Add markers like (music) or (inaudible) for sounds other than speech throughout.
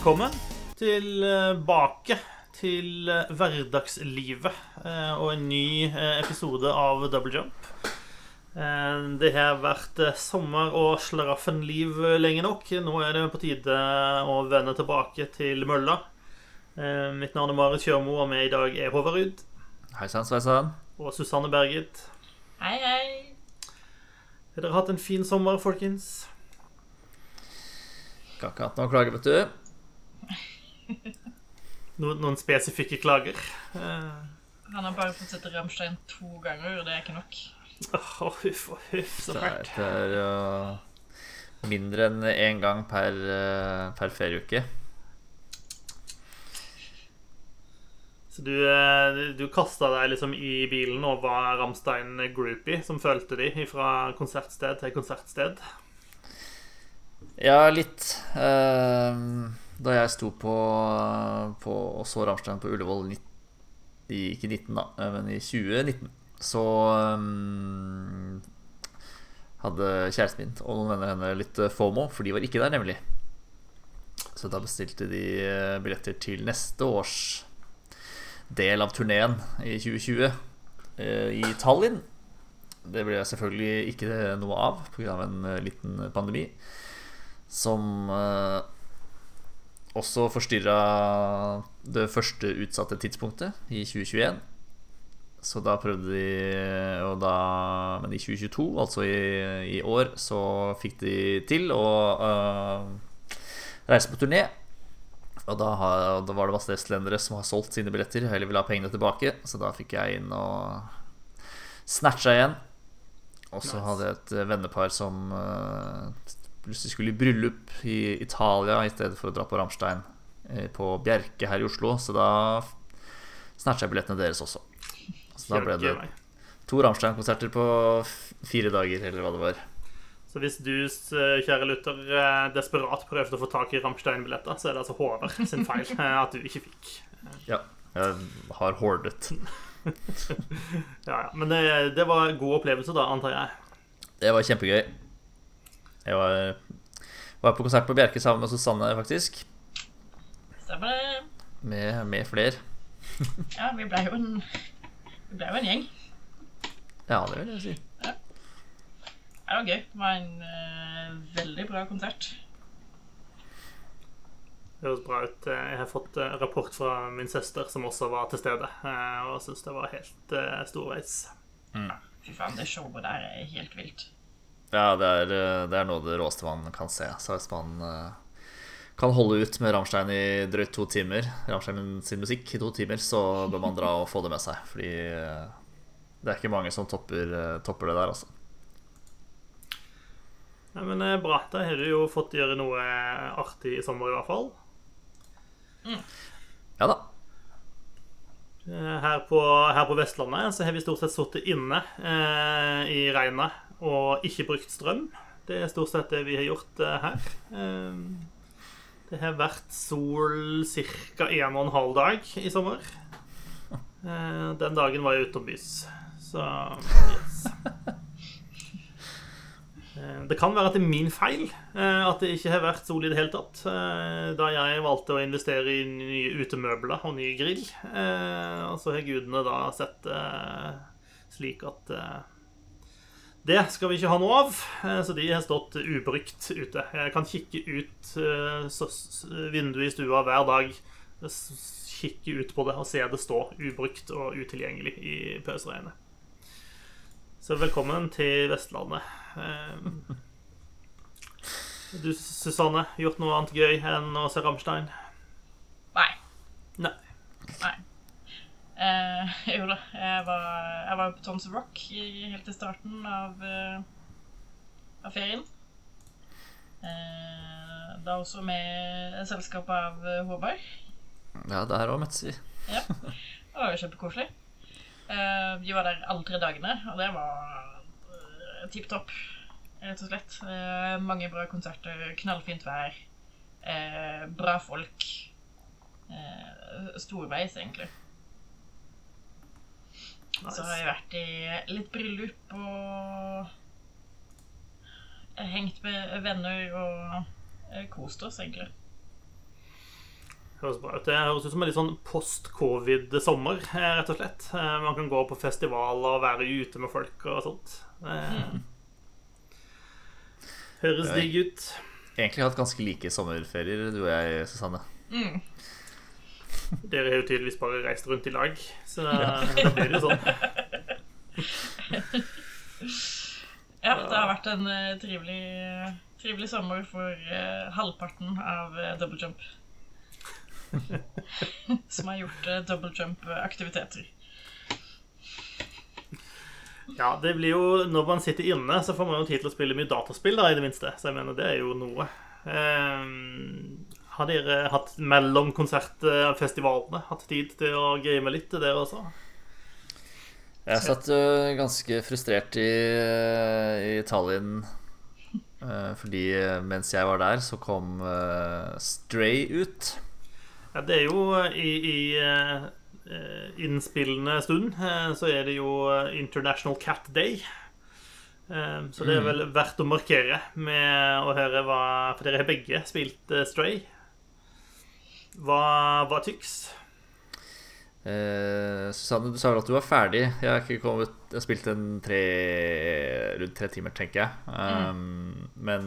velkommen tilbake til eh, hverdagslivet eh, og en ny eh, episode av Double Jump. Eh, Det har vært eh, sommer og slaraffenliv lenge nok. Nå er det på tide å vende tilbake til mølla. Eh, Mitt navn er Marit Kjørmo, og med i dag er Håvard Ruud Hei sann, sveisann. og Susanne Berget. Hei, hei. Har dere hatt en fin sommer, folkens? Ikke hatt noe å klage, vet du. Noen, noen spesifikke klager? Uh. Han har bare fått sett Rammstein to ganger, og det er ikke nok. Åh, huff og huff, så Det fælt. det er uh, mindre enn én gang per, uh, per ferieuke. Så du, du kasta deg liksom i bilen og var Ramstein-groupie som følte de fra konsertsted til konsertsted? Ja, litt. Ehm, da jeg sto på, på og så Rammstein på Ullevål i, Ikke 19, da, eh, men i 2019, så um, hadde kjæresten min og noen venner henne litt eh, FOMO, for de var ikke der, nemlig. Så da bestilte de eh, billetter til neste års del av turneen i 2020 eh, i Tallinn. Det ble selvfølgelig ikke noe av pga. en liten pandemi som også forstyrra det første utsatte tidspunktet i 2021. Så da prøvde de og da, Men i 2022, altså i, i år, så fikk de til å uh, reise på turné. Og da, har, da var det masse estlendere som har solgt sine billetter og heller ville ha pengene tilbake. Så da fikk jeg inn og snatcha igjen. Og så Nice. hadde jeg et vennepar som eh, plutselig skulle i bryllup i Italia i stedet for å dra på Rammstein eh, på Bjerke her i Oslo. Så da snatcha jeg billettene deres også. Så da ble det to Rammstein-konserter på fire dager, eller hva det var. Så hvis du, kjære lytter, eh, desperat prøvde å få tak i Ramstein-billetter, så er det altså Håvard sin feil (laughs) eh, at du ikke fikk. Ja, jeg har hordet. (laughs) Ja, ja. Men det, det var god opplevelse, da, antar jeg. Det var kjempegøy. Jeg var, var på konsert på Bjerke sammen med Susanne, faktisk. Stemmer det? Med, med flere. (laughs) Ja, vi ble jo en, ble jo en gjeng. Ja, det vil jeg si. Det var gøy. Det var en uh, veldig bra konsert. Det høres bra ut. Eh, Jeg har fått eh, rapport fra min søster, som også var til stede, eh, og syns det var helt uh, storveis. Fy faen, det showet der er helt vilt. Ja, det er, eh, det er noe av det råeste man kan se. Så hvis man eh, kan holde ut med Rammstein i drøyt to timer, Rammstein sin musikk i to timer, så bør man dra og få det med seg. Fordi eh, det er ikke mange som topper, topper det der, altså. Nei, men Bra. Da har du jo fått gjøre noe artig i sommer, i hvert fall. Ja da. Her på, her på Vestlandet så har vi stort sett sittet inne eh, i regnet og ikke brukt strøm. Det er stort sett det vi har gjort eh, her. Eh, det har vært sol ca. en og en halv dag i sommer. Eh, den dagen var jeg utenbys. Så yes. Eh, Det kan være at det er min feil at det ikke har vært sol i det hele tatt. Da jeg valgte å investere i nye utemøbler og ny grill. Og så har gudene da sett det slik at det skal vi ikke ha noe av, eh, så de har stått ubrukt ute. Jeg kan kikke ut eh, vinduet i stua hver dag, kikke ut på det og se det stå ubrukt og utilgjengelig i pøsregnet. Så velkommen til Vestlandet. Eh, Du, Susanne, gjort noe annet gøy enn å se Rammstein? Nei. Nei. Nei. Eh, (laughs) jo da, jeg var, jeg var på Tons Rock i, helt til starten av, eh, av ferien. Eh, da også med selskap av eh, Håvard. Ja, der òg møttes vi. Ja. Det var jo kjempekoselig. Eh, vi var der alle tre dagene, og det var uh, tipp topp, rett og slett. Eh, mange bra konserter, knallfint vær, eh, bra folk. Eh, storveis, egentlig. Så har jeg vært i litt bryllup og hengt med venner og eh, kost oss, egentlig. Høres bra ut. Det høres ut som en litt sånn post-covid-sommer, eh, rett og slett. Eh, Man kan gå på festival og være ute med folk og sånt. (laughs) Høres digg ut. Egentlig hatt ganske like sommerferier, du og jeg, Susanne. Mm. Dere har jo tydeligvis bare reist rundt i lag, så (laughs) da blir det jo sånn. (laughs) Ja, det har vært en eh, trivelig, trivelig sommer for eh, halvparten av eh, double jump. (laughs) Som har gjort uh, double jump-aktiviteter. Ja, det blir jo Når man sitter inne, så får man jo tid til å spille mye dataspill, da, i det minste. Så jeg mener, det er jo noe. Ehm, har dere hatt mellom konsertfestivalene hatt tid til å game litt, dere også? Jeg satt jo ganske frustrert i, i Tallinn eh, fordi eh, mens jeg var der, så kom eh, Stray ut. Ja, det er jo i, i eh, eh, innspillende stund eh, så er det jo eh, International Cat Day. Eh, Så det er vel verdt å markere med å høre hva For dere har begge spilt eh, Stray. Hva, hva tyks? Eh, Susanne, du sa vel at du var ferdig. Jeg har ikke kommet Jeg har spilt en tre, rundt tre timer, tenker jeg. Um, Men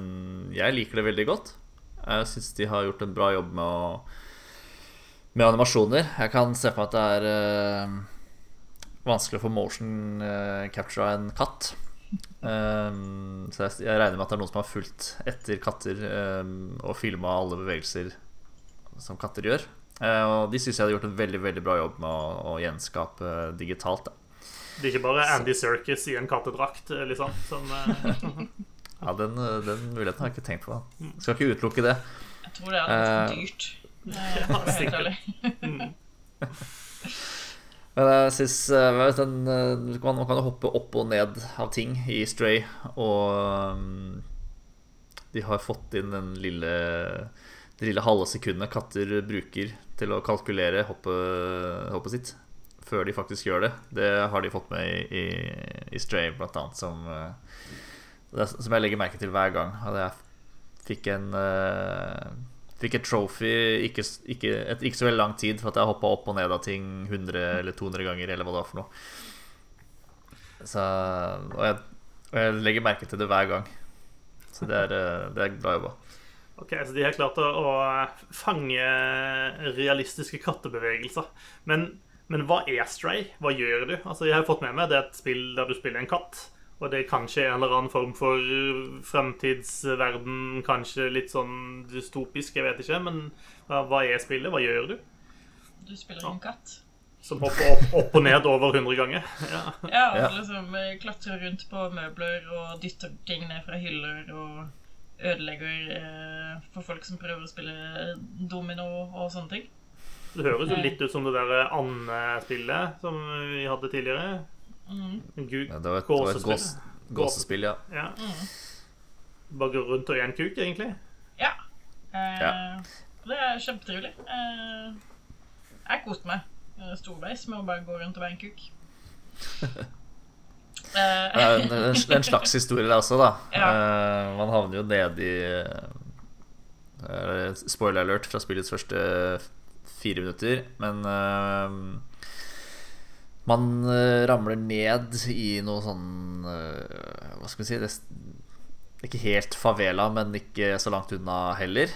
jeg liker det veldig godt. Jeg syns de har gjort en bra jobb med å Med animasjoner. Jeg kan se på meg at det er eh, vanskelig å få motion uh, capture av en katt. Um, så jeg, jeg regner med at det er noen som har fulgt etter katter um, og filma alle bevegelser som katter gjør. Eh, og de syns jeg hadde gjort en veldig veldig bra jobb med å, å gjenskape digitalt. Da. Det er ikke bare Andy Circus i en kattedrakt, eh, liksom. Som, eh, (laughs) Ja, den, eh, den muligheten har jeg ikke tenkt på. Skal ikke utelukke det. Jeg tror det er litt Eh, dyrt. (laughs) eh, være sikkert. (laughs) Men jeg synes eh, jeg vet, den, eh, Man kan jo hoppe opp og ned av ting i Stray, og um, de har fått inn den lille det lille halve sekundet katter bruker til å kalkulere hoppet, hoppet sitt før de faktisk gjør det. Det har de fått med i, i, i Stray, blant annet, som, eh, som jeg legger merke til hver gang. At jeg fikk en eh, Fikk et trophy ikke, ikke, et, ikke så veldig lang tid for at jeg hoppa opp og ned av ting 100 eller 200 ganger, eller hva det var for noe. Så, og, jeg, og jeg legger merke til det hver gang. Så det er, eh, det er bra jobba. Ok, Så de har klart å, å fange realistiske kattebevegelser. Men, men hva er Stray? Hva gjør du? Altså, Jeg har fått med meg det er et spill der du spiller en katt. Og det er kanskje en eller annen form for fremtidsverden, kanskje litt sånn dystopisk, jeg vet ikke. Men hva, hva er spillet? Hva gjør du? Du spiller en katt. Som hopper opp, opp og ned over 100 ganger? (laughs) Ja. Ja, og liksom eh, klatrer rundt på møbler og dytter ting ned fra hyller og ødelegger eh, for folk som prøver å spille domino og sånne ting. Det høres jo litt ut som det der andespillet som vi hadde tidligere. Mm. Gud, Ja, det var et, det var et gåsespill. gås, gåsespill, ja. Ja. Mm. Bare gå rundt og én kuk, egentlig. Ja. Eh, Ja. Det er kjempetrivelig. Eh, jeg koste meg eh, storveis med å bare gå rundt og være en kuk. (laughs) Det Eh, er en, slags historie, det også, da. (laughs) Ja. Eh, man havner jo nedi i eh, Spoiler alert fra spillets første fire minutter. Men man ramler ned i noe sånn Hva skal vi si det, Ikke helt favela, men ikke så langt unna heller.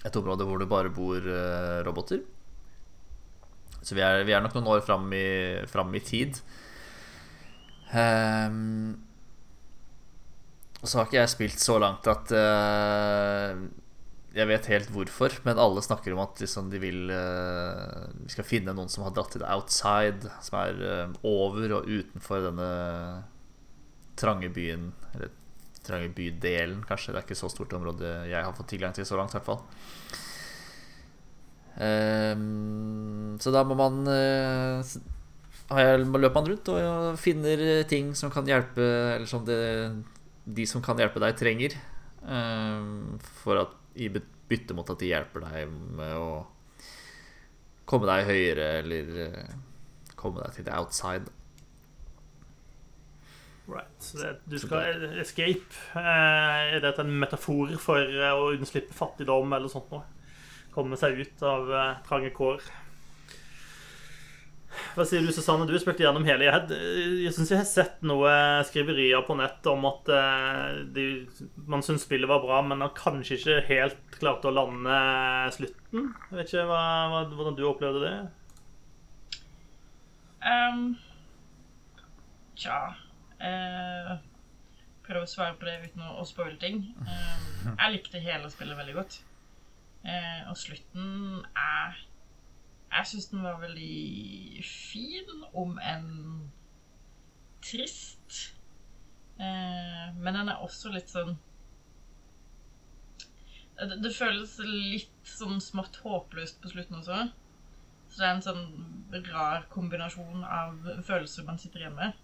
Et område hvor det bare bor roboter. Så vi er, vi er nok noen år fram i, fram i tid. Um, og så har ikke jeg spilt så langt at uh, jeg vet helt hvorfor, men alle snakker om at liksom, de vil uh, Vi skal finne noen som har dratt til the outside, som er uh, over og utenfor denne trange byen. Eller trange bydelen, kanskje. Det er ikke så stort område jeg har fått tilgang til så langt, i hvert fall. Ehm, så da må man eh, har jeg, løper man rundt og finner ting som kan hjelpe Eller som det, de som kan hjelpe deg, trenger. ehm, for at i bytte mot at de hjelper deg med å komme deg høyere eller eh, komme deg til the outside. Right. Så det, du skal escape. Eh, Er dette en metafor for eh, å unnslippe fattigdom eller sånt noe? Komme seg ut av eh, trange kår. Hva sier du, Susanne? Du har spilt gjennom hele. Jeg, jeg syns jeg har sett noe skriverier på nett om at eh, de, man syns spillet var bra, men har kanskje ikke helt klart å lande slutten. Jeg vet ikke hva, hva, hvordan du opplevde det? Um, tja uh, Prøve å svare på det uten å, å spoile ting. Um, jeg likte hele spillet veldig godt. Eh, og slutten er Jeg syns den var veldig fin, om enn trist. Eh, men den er også litt sånn det, det føles litt sånn smått håpløst på slutten også. Så det er en sånn rar kombinasjon av følelser man sitter igjen med.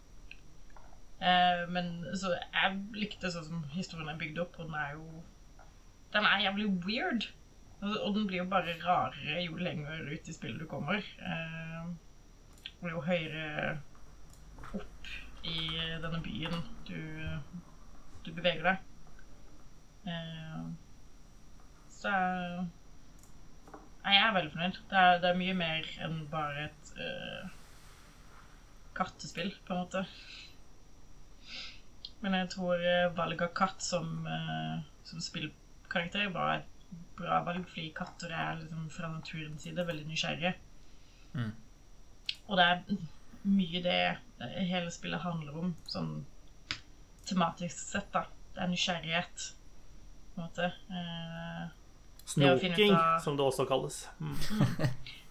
Eh, men så jeg likte sånn som historien er bygd opp, og den er jo Den er jævlig weird. Og, den blir jo bare rarere jo lenger ut i spillet du kommer. Eh, og jo høyere opp i denne byen du, du beveger deg. Eh, så Nei, jeg er veldig fornøyd. Det er, det er mye mer enn bare et uh, kattespill, på en måte. Men jeg tror valget av katt som, uh, som spillkarakter var et bra valg, fordi katter er liksom, fra naturens side veldig nysgjerrige. Mm. Og det er mye det hele spillet handler om, sånn tematisk sett, da. Det er nysgjerrighet, på en måte. Ut Snoking, av- som det også kalles. Mm.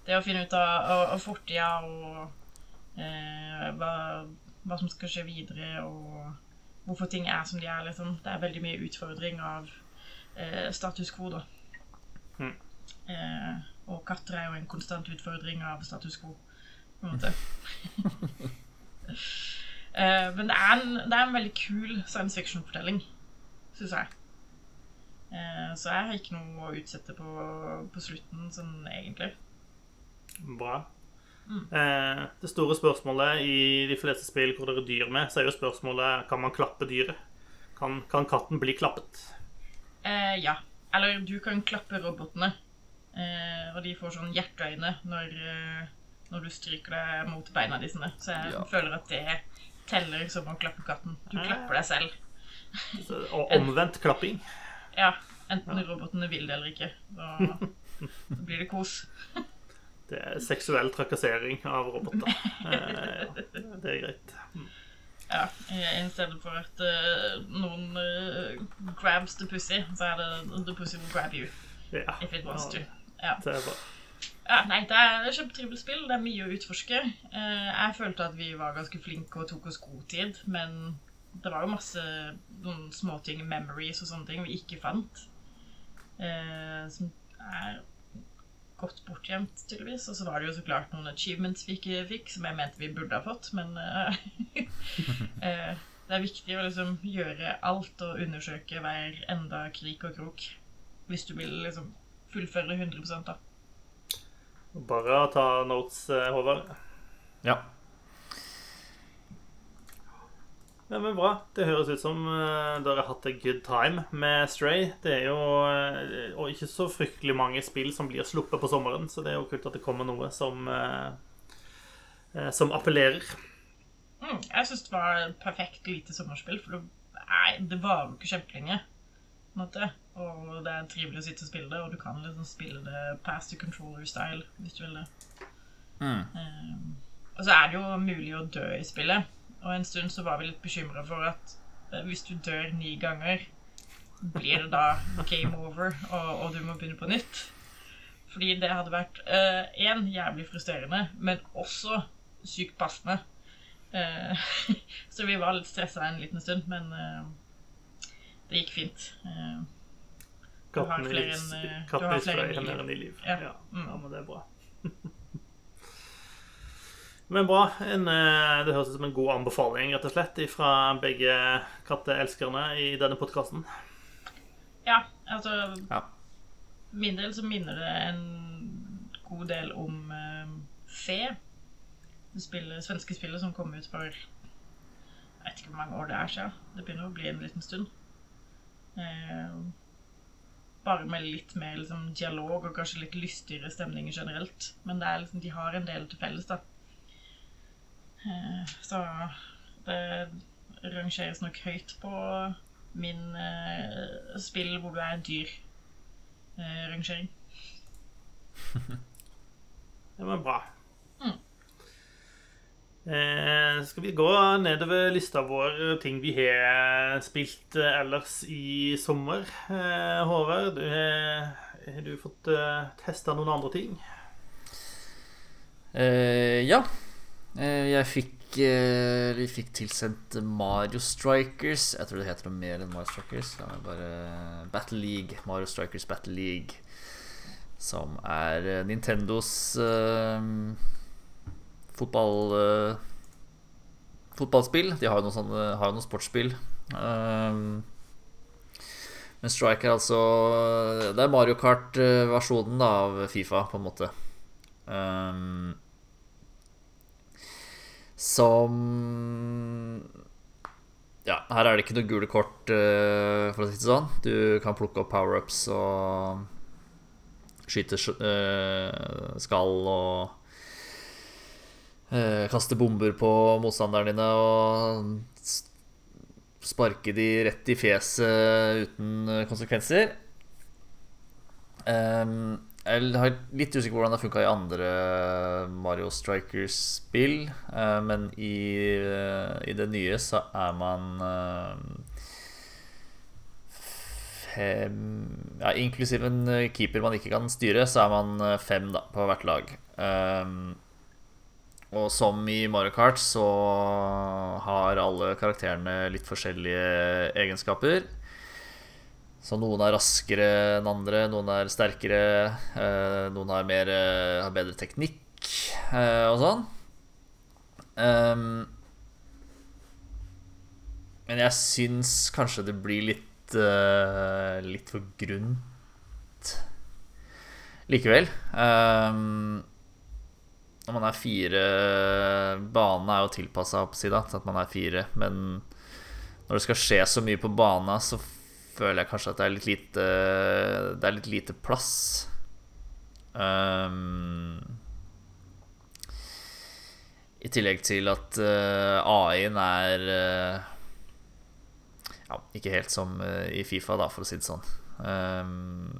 Det å finne ut av, av, av fortida og eh, hva, hva som skal skje videre, og hvorfor ting er som de er, liksom. Det er veldig mye utfordring av eh, status quo, da. Mm. Eh, og katter er jo en konstant utfordring av status quo, på en måte. (laughs) eh, men det er, en, det er en veldig kul science fiction-fortelling, syns jeg. Eh, så jeg har ikke noe å utsette på, på slutten, sånn egentlig. Bra. Mm. Eh, det store spørsmålet i de fleste spill hvor det er dyr med, så er jo spørsmålet kan man klappe dyret. Kan, kan katten bli klappet? Eh, ja. Eller du kan klappe robotene. Eh, og de får sånn hjerteøyne når, eh, når du stryker deg mot beina de sine. Så jeg Ja. føler at det teller som å klappe katten. Du Ah. klapper deg selv. Og omvendt klapping. Ja, Enten robotene vil det eller ikke. Da, da (laughs) blir det kos. Det er seksuell trakassering av roboter. Eh, ja, (laughs) det er greit. Ja, I stedet for at eh, eh, grabs the pussy, så er det the pussy will grab you Ja. if it wants to. Ja, det er bra. Ja, nei, det er et kjempetrivelig spill. Det er mye å utforske. Eh, jeg følte at vi var ganske flinke og tok oss god tid, men det var jo masse noen småting, memories og sånne ting, vi ikke fant. Eh, som er godt bortgjemt, tydeligvis. Og så var det jo så klart noen achievements vi ikke fikk, som jeg mente vi burde ha fått, men eh, (laughs) det er viktig å liksom gjøre alt og undersøke hver enda krik og krok hvis du vil liksom fullføre 100 da. Bare ta notes, eh, Håvard. Ja. Ja, men bra. Det høres ut som uh, dere har hatt a good time med Stray. Det er jo eh, Og ikke så fryktelig mange spill som blir sluppet på sommeren, så det er jo kult at det kommer noe som eh, eh, Som appellerer. Mm, jeg syns det var et perfekt lite sommerspill, for det, nei, det varer jo ikke kjempelenge. Og det er trivelig å sitte og spille det, og du kan liksom spille det pass to controller-style hvis du vil det. Mm. Um, og så er det jo mulig å dø i spillet. Og en stund så var vi litt bekymra for at eh, hvis du dør ni ganger, blir det da game over, og, og du må begynne på nytt. Fordi det hadde vært én jævlig frustrerende, men også sykt passende. Eh, (laughs) så vi var litt stressa en liten stund, men eh, det gikk fint. Eh, Du har flere enn, katten i flere enn er i liv. Ja. Ja. Mm. ja, men det er bra. (laughs) Men bra. En, det høres ut som en god anbefaling rett og slett fra begge katteelskerne i denne podkasten. Ja, altså Ja. min del så minner det en god del om uh, Fe. Spillet, svenske spillet som kom ut for Jeg vet ikke hvor mange år det er siden. Det begynner å bli en liten stund. Eh, bare med litt mer liksom, dialog og kanskje litt lystigere stemning generelt. Men liksom, de har en del til felles, da. Eh, så det rangeres nok høyt på min eh, spill hvor du er dyr. Eh, rangering. (laughs) Det var bra. Eh, skal vi gå nedover lista vår ting vi har spilt eh, ellers i sommer? Eh, Håvard, du har, du fått eh, testa noen andre ting? Eh, ja. Eh, jeg fikk eh, Vi fikk tilsendt Mario Strikers. Jeg tror det heter noe mer enn Mario Strikers. La meg bare Battle League. Mario Strikers Battle League. Som er eh, Nintendos eh, fotball eh, fotballspill. De har jo noen, sånne, har jo noen sportsspill. Um, men Strike er altså Det er Mario Kart-versjonen av Fifa, på en måte. Um, som Ja, her er det ikke noe gule kort, uh, for å si det sånn. Du kan plukke opp power-ups og skyte uh, skall og kaste bomber på motstanderne dine og sparke de rett i fjeset uten eh, konsekvenser. Jeg er litt usikker på hvordan det funka i andre Mario Strikers-spill, eh, men i, eh, i det nye så er man eh, fem Ja, inklusiv en eh, keeper man ikke kan styre, så er man eh, fem da, på hvert lag. Og som i Mario Kart så har alle karakterene litt forskjellige egenskaper. Så noen er raskere enn andre, noen er sterkere, eh, noen har, mer, eh, har bedre teknikk eh, og sånn. Ehm, men jeg syns kanskje det blir litt litt for grunt likevel. Ehm, når man er fire Banen er jo tilpassa til at man er fire, men når det skal skje så mye på bana, så føler jeg kanskje at det er litt lite Det er litt lite plass. Um, I tillegg til at uh, AI-en er uh, Ja, ikke helt som uh, i Fifa, da, for å si det sånn. Um,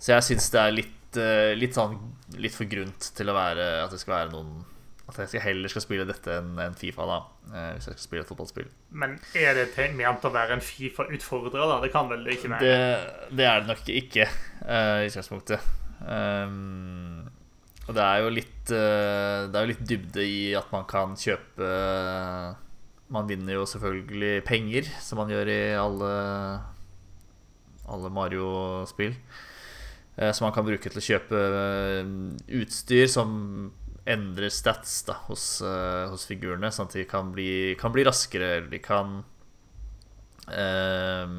så jeg syns det er litt, eh, litt sånn Litt for grunt til å være at det skal være noen At jeg heller skal spille dette enn en Fifa, da. eh, Hvis jeg skal spille et fotballspill. Men er det ment å være en Fifa-utfordrer, da? Det kan vel ikke være? Det, det er det nok ikke uh, i utgangspunktet. Um, og det er jo litt uh, Det er jo litt dybde i at man kan kjøpe Man vinner jo selvfølgelig penger, som man gjør i alle Alle Mario-spill. Eh, som man kan bruke til å kjøpe eh, utstyr som endrer stats da, hos, eh, hos figurene, sånn at de kan bli, kan bli raskere, eller de kan eh,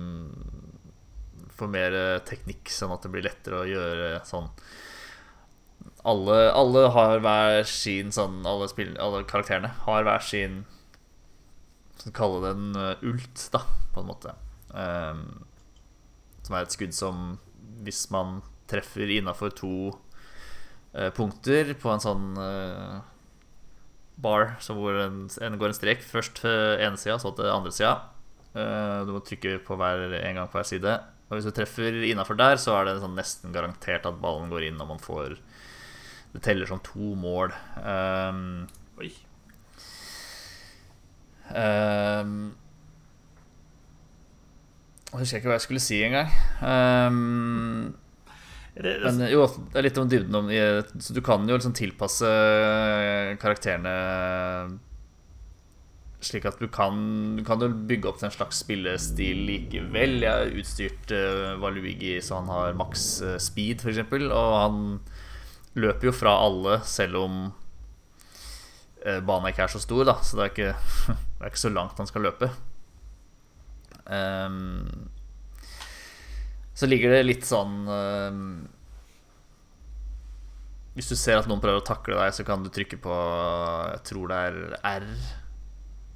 få mer eh, teknikk, sånn at det blir lettere å gjøre sånn alle, alle har hver sin sånn Alle, spill, alle karakterene har hver sin Skal vi kalle det en eh, ult, da, på en måte. Ehm, som er et skudd som Hvis man treffer innafor to eh, punkter på en sånn eh, bar, så hvor en, en går en strek først til ene sida, så til andre sida. Eh, du må trykke på hver, en gang på hver side. Og hvis du treffer innafor der, så er det sånn nesten garantert at ballen går inn, og man får Det teller som to mål. Um, Oi. um, jeg husker ikke hva jeg skulle si engang. Um, men jo, det er litt om dybden om Så du kan jo liksom tilpasse karakterene slik at du kan Du kan jo bygge opp til en slags spillestil likevel. Jeg har utstyrt uh, Valuigi så han har maks uh, speed, f.eks., og han løper jo fra alle selv om uh, banen ikke er så stor, da. Så det er ikke, (laughs) det er ikke så langt han skal løpe. Um, så ligger det litt sånn um, Hvis du ser at noen prøver å takle deg, så kan du trykke på Jeg tror det er R.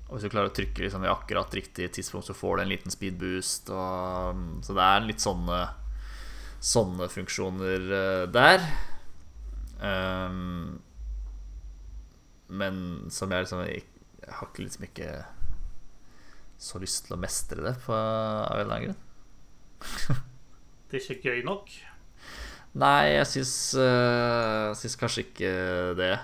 Og hvis du klarer å trykke liksom i akkurat riktig tidspunkt, så får du en liten speed boost. Og, så det er litt sånne, sånne funksjoner eh, der. Um, men som jeg liksom Jeg, jeg har ikke liksom ikke så lyst til å mestre det på, av en eller annen grunn. (laughs) Er ikke gøy nok. Nei, jeg syns, uh, syns kanskje ikke det.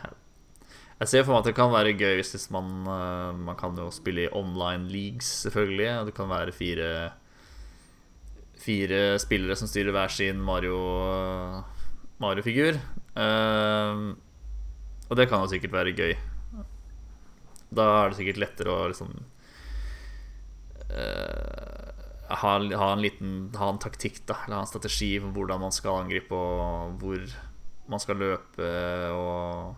Jeg ser for meg at det kan være gøy hvis man uh, Man kan jo spille i online leagues, selvfølgelig. Det kan være fire Fire spillere som styrer hver sin Mario Mario-figur. Uh, og det kan jo sikkert være gøy. Da er det sikkert lettere å liksom ha, ha, en liten Ha en taktikk, da, eller ha en strategi for hvordan man skal angripe, og hvor man skal løpe, og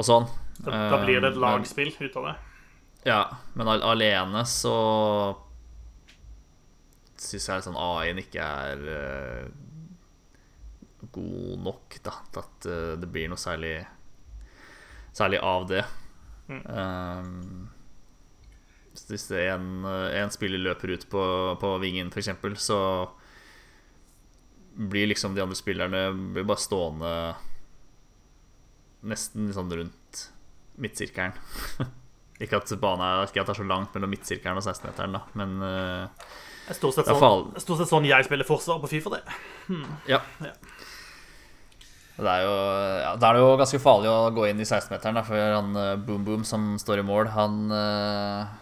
og sånn. Da, da blir det et Eh, lagspill ut av det. Ja, men alene så syns jeg sånn AI-en ikke er uh, god nok da, at uh, det blir noe særlig Særlig av det. Mm. Um, hvis det er en, en spiller løper ut på, på vingen, f.eks., så blir liksom de andre spillerne blir bare stående nesten liksom rundt midtsirkelen. (laughs) ikke at banen er, ikke at det er så langt mellom midtsirkelen og 16-meteren, da, men uh, Stort sett sånn, stort sett sånn jeg spiller forsvar på Fifa, det. ja. Ja. Det er jo ja, Da er det jo ganske farlig å gå inn i 16-meteren, for han eh, Boom Boom som står i mål, han eh,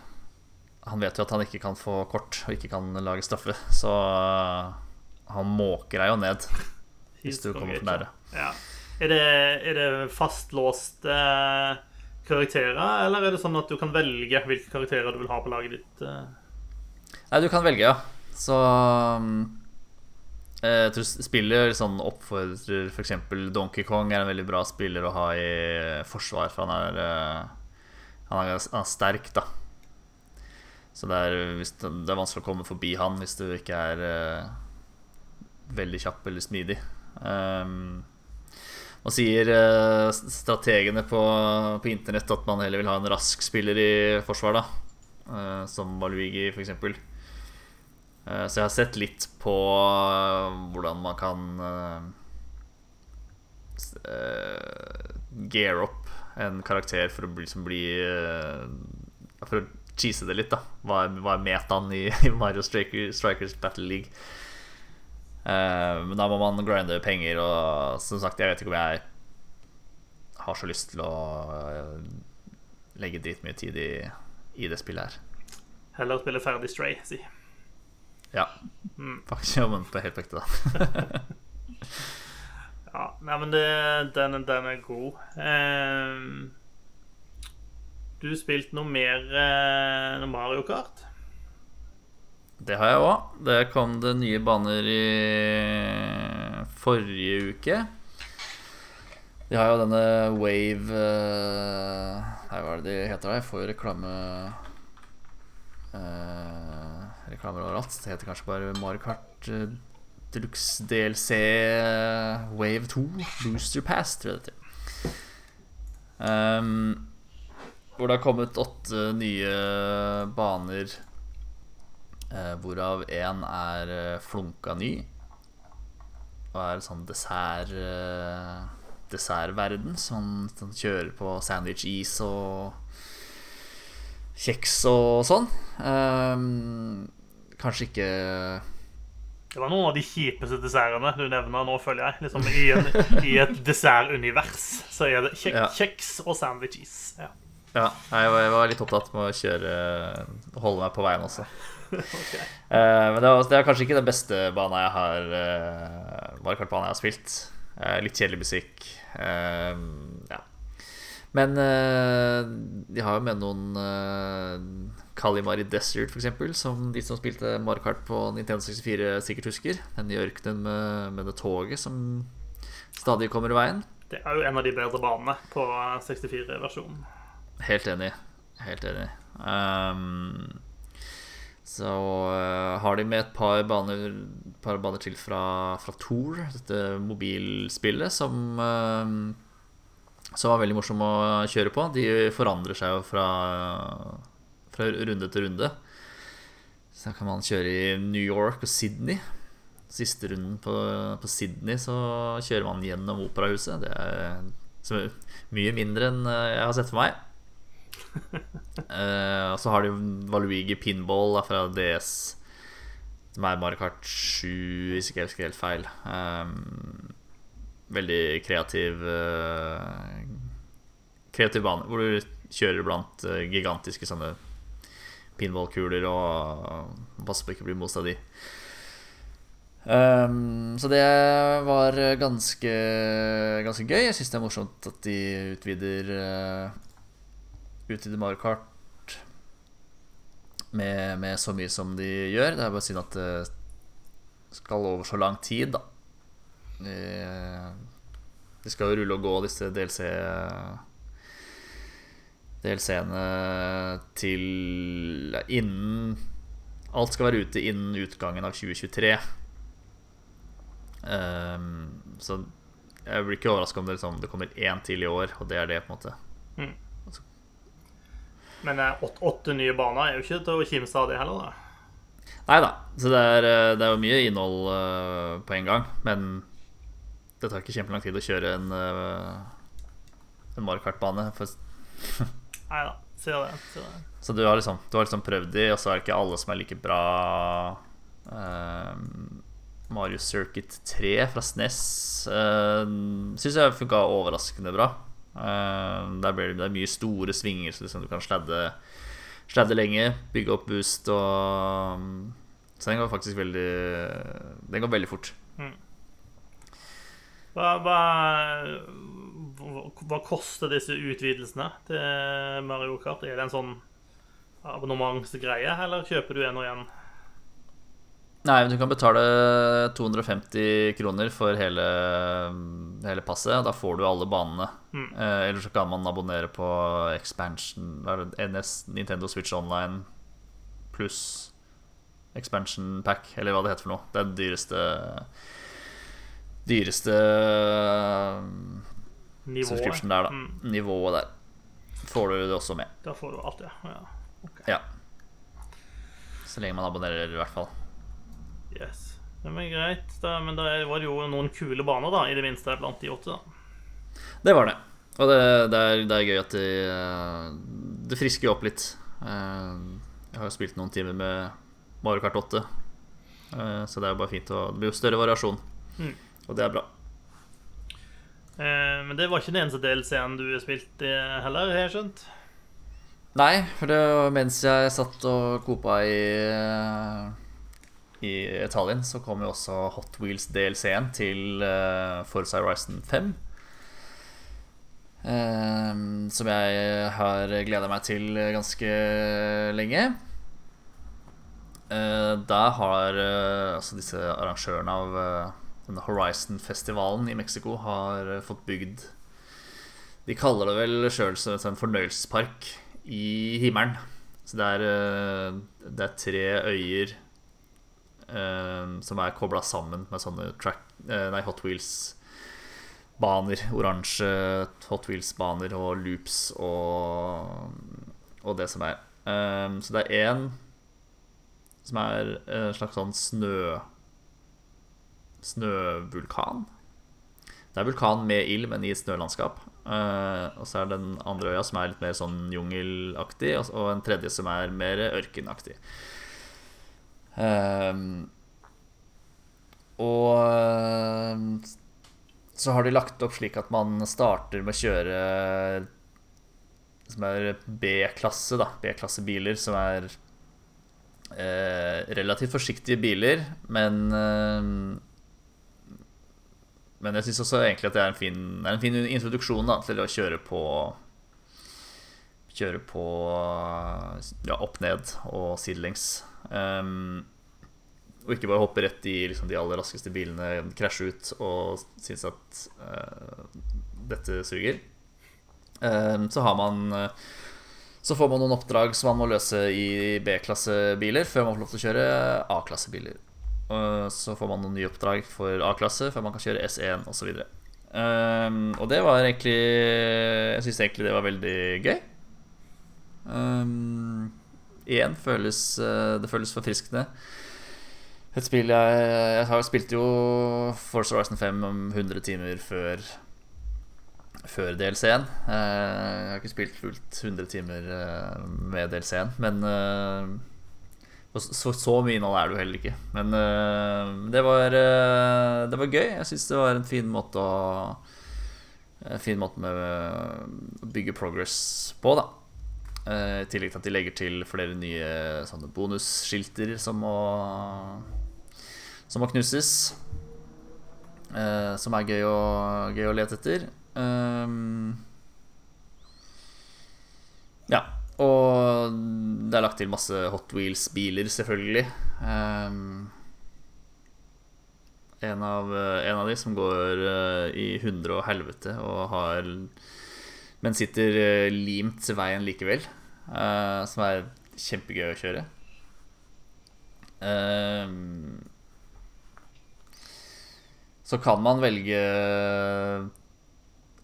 Han vet jo at han ikke kan få kort og ikke kan lage straffe, så eh, han måker deg jo ned hvis du kommer for nære. Ja. Er det, er det fastlåste karakterer, eller er det sånn at du kan velge hvilke karakterer du vil ha på laget ditt? eh? Nei, du kan velge, ja. Så eh, Jeg tror spillet sånn oppfordrer f.eks. Donkey Kong er en veldig bra spiller å ha i forsvar, for han er, eh, han er, han er sterk, da. Så det er, det, er vanskelig å komme forbi han hvis du ikke er uh, veldig kjapp eller smidig. Um, nå sier uh, strategene på, på internett at man heller vil ha en rask spiller i forsvar, da. Uh, som Valuigi, f.eks. Uh, så jeg har sett litt på hvordan man kan uh, gear opp en karakter for å bli, som bli eh, For å cheese det litt, da. Hva er, hva er metaen i, (laughs) i Mario Striker, Strikers Battle League? Uh, men da må man grinde penger, og som sagt, jeg vet ikke om jeg har så lyst til å eh, legge dritmye tid i, i det spillet her. Heller spille ferdig Stray, si. Ja. Faktisk, ja, men på helt på ekte, da. (laughs) Ja, nei, men det, den, den er god. Ehm, du spilt noe mer uh, Mario Kart? Det har jeg òg. Det kom det nye baner i forrige uke. De har jo denne Wave eh, Nei, hva er det de heter? Jeg får reklame eh, Reklamer overalt. Det heter kanskje bare Mario Kart eh, Deluxe DLC Wave 2 Booster Pass, tror jeg det heter. Um, hvor det har kommet åtte nye baner, eh, hvorav én er eh, flunka ny. Og er sånn dessert eh, dessertverden. Som sånn, kjører på sandwich-is og kjeks og sånn. Eh, kanskje ikke Det var noen av de kjipeste dessertene du nevner nå, føler jeg. Liksom I, en, i et dessertunivers så er det kjek, Ja. kjeks og sandwich-is. Ja. Ja, jeg var, jeg var litt opptatt med å kjøre holde meg på veien også. (laughs) okay. uh, men det, var, det er kanskje ikke den beste banen jeg har uh, Mario Kart-banen jeg har spilt. Uh, litt kjedelig musikk. Eh, ja. Men eh, de har jo med noen uh, Kalimari Desert, for eksempel, som de som spilte Mario Kart på Nintendo 64, sikkert husker. Den i ørkenen med, med det toget som stadig kommer i veien. Det er jo en av de bedre banene på 64-versjonen. Helt enig. Helt enig. Um, så uh, har de med et par baner, par baner til fra, fra Tour, dette mobilspillet, som uh, som var veldig morsom å kjøre på. De forandrer seg jo fra, fra runde til runde. Så kan man kjøre i New York og Sydney. Siste runden på, på Sydney så kjører man gjennom operahuset. Det er mye mindre enn eh, jeg har sett for meg. Eh, og så har de Valuigi Pinball da, fra DS, som er Mario Kart 7, hvis ikke jeg husker helt feil. Um, veldig kreativ uh, Kreativ bane, hvor du kjører blant uh, gigantiske sånne pinballkuler og passer på ikke å bli most av de. Um, så det var ganske, ganske gøy. Jeg syns det er morsomt at de utvider uh, Utvider Mario Kart med, med, så mye som de gjør. Det er bare synd at det skal over så lang tid, da. De, de skal jo rulle og gå, disse DLC DLC-ene til innen Alt skal være ute innen utgangen av 2023. Um, så jeg blir ikke overraska om det, liksom, det kommer én til i år, og det er det, på en måte. Mm. Men eh, åtte, åtte, nye baner er jo ikke til å kimse av det heller, da. Nei da. Så det er, eh, det er, jo mye innhold uh, på en gang. Men det tar ikke kjempelang tid å kjøre en, uh, en Mario Kart-bane. (laughs) Nei da. Sier det, det. Så du har, liksom, du har liksom prøvd de, og så er det ikke alle som er like bra. Uh, Mario Circuit 3 fra SNES uh, syns jeg funka overraskende bra. Blir det, det mye store svinger, så liksom du kan sladde, sladde lenge, bygge opp boost og Så den går faktisk veldig Den går veldig fort. Mm. Hva, hva, hva, koster disse utvidelsene til Mario Kart? Er det en sånn abonnementsgreie, eller kjøper du en og en? Nei, men du kan betale 250 kroner for hele, hele passet. Da får du alle banene. Mm. Eh, eller så kan man abonnere på expansion NS, Nintendo Switch Online pluss expansion pack, eller hva det heter for noe. Det er den dyreste Dyreste Nivået. subscription der. Mm. Nivået der. Får du det også med. Da får du alt, ja. Ja. Okay. ja. Så lenge man abonnerer, i hvert fall. Yes. Det var greit. Da, men da var det jo noen kule baner, da, i det minste blant de åtte. da Det var det. Og det, det, er, det er, gøy at det, det frisker jo opp litt. Eh, jeg har jo spilt noen timer med Mario Kart 8, eh, så det er jo bare fint. Og det blir jo større variasjon, mm. og det er bra. Eh, men det var ikke den eneste DLC-en du spilte heller, har jeg skjønt? Nei, for det var mens jeg satt og kopa i i Italien så kom jo også Hot Wheels DLC-en til uh, Forza Horizon 5. Um, ehm, som jeg har gleda meg til ganske lenge. Uh, da har uh, altså disse arrangørene av uh, denne Horizon-festivalen i Mexico har fått bygd De kaller det vel sjøl en fornøyelsespark i himmelen. Så det er, det er tre øyer som er kobla sammen med sånne track, uh, nei, Hot Wheels-baner. Oransje Hot Wheels-baner og loops og, og det som er. Um, så det er én som er en slags sånn snø snøvulkan. Det er vulkan med ild, men i et snølandskap. Og så er det den andre øya som er litt mer sånn jungelaktig, og en tredje som er mer ørkenaktig. Um, og ehm, så har de lagt opp slik at man starter med å kjøre som er B-klasse, da. B-klassebiler, som er eh, relativt forsiktige biler, men eh, Men jeg syns også egentlig at det er en fin, er en fin introduksjon da, til å kjøre på Kjøre på ja, opp ned og sidelengs. Um, og ikke bare hoppe rett i liksom, de aller raskeste bilene, krasje ut og synes at uh, dette suger. Um, så har man uh, Så får man noen oppdrag som man må løse i B-klassebiler før man får lov til å kjøre A-klassebiler. så får man noen nye oppdrag for A-klasse før man kan kjøre S1 osv. Um, og det var egentlig Jeg syns egentlig det var veldig gøy. Um, igjen føles uh, Det føles forfriskende. Et spill jeg Jeg har spilt jo Force Horizon 5 om 100 timer før Før DLC-en. Uh, jeg har ikke spilt fullt 100 timer uh, med DLC-en, men så, så, mye innhold er det jo heller ikke. Men det, var, det var gøy. Jeg syns det var en fin måte å En fin måte med å bygge progress på, da. Uh, I tillegg til at de legger til flere nye sånne bonusskilter som må Som må knuses. som er gøy å, gøy å lete etter. ja. Og det er lagt til masse Hot Wheels-biler, selvfølgelig. Um, en, av, en, av, de som går uh, i hundre og helvete og har Men sitter uh, limt veien likevel. Uh, som er kjempegøy å kjøre. Uh, så kan man velge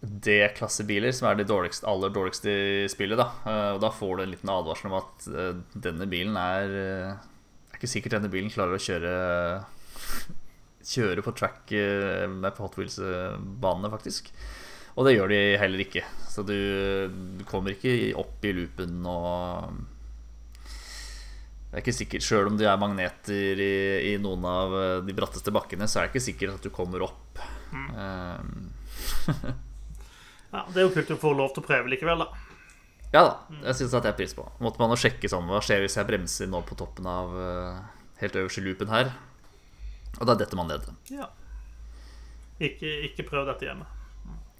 D-klassebiler, som er de dårligste, aller dårligste i spillet. Da. Eh, og da får du en liten advarsel om at eh, denne bilen er Det er ikke sikkert denne bilen klarer å kjøre Kjøre på track med på Hot Wheels-banene, faktisk. Og det gjør de heller ikke. Så du, du kommer ikke opp i loopen og det er ikke sikkert, Sjøl om det er magneter i, i, noen av de bratteste bakkene, så er det ikke sikkert at du kommer opp. Mm. Um, (laughs) Ja, Det er jo kult å få lov til å prøve likevel, da. Ja da, jeg syns det er pris på. Måtte man jo sjekke sånn Hva skjer hvis jeg bremser nå på toppen av uh, helt øverste loopen her? Og da detter man ned. Ja. Ikke, ikke prøv dette hjemme.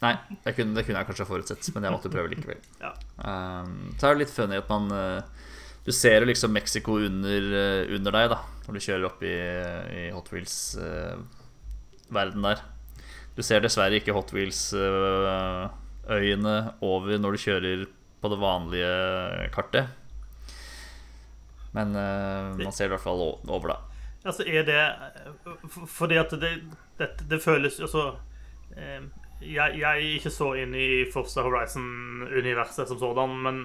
Nei, det kunne, det kunne, jeg kanskje forutsett, men jeg måtte prøve likevel. (laughs) ja. um, så er det litt funny at man uh, Du ser jo liksom Mexico under, uh, under, deg da når du kjører opp i, i Hot Wheels-verden der. Du ser dessverre ikke Hot Wheels uh, øyene over når du kjører på det vanlige kartet. Men man ser det i hvert fall over, da. Altså, er det Fordi at det, det, det føles Altså eh, jeg, jeg, er ikke så inne i Forza Horizon-universet som sådan, men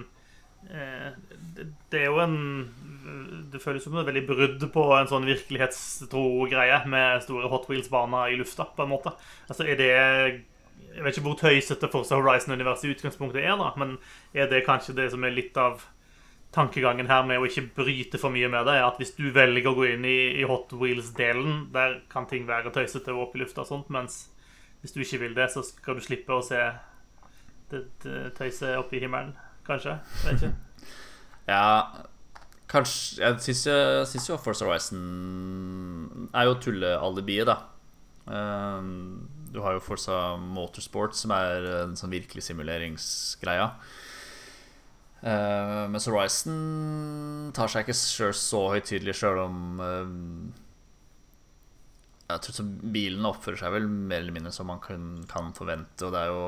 eh, det, det, er jo en Det føles som et veldig brudd på en sånn virkelighetstro greie med store Hot Wheels-baner i lufta, på en måte. Altså, er det jeg vet ikke hvor tøysete Forza Horizon-universet i utgangspunktet er, da, men er det kanskje det som er litt av tankegangen her med å ikke bryte for mye med det, er at hvis du velger å gå inn i, i Hot Wheels-delen, der kan ting være tøysete og opp i lufta og sånt, mens hvis du ikke vil det, så skal du slippe å se det, tøyset oppe i himmelen, kanskje? Vet ikke. (laughs) ja, kanskje Jeg syns jo Forza Horizon er jo tullealibiet, da. Um, du har jo Forza Motorsport, som er en sånn virkelig simuleringsgreia. Uh, mens Horizon tar seg ikke sjøl så høytidelig, sjøl om uh, Jeg tror så Bilene oppfører seg vel mer eller mindre som man kan, kan forvente, og det er jo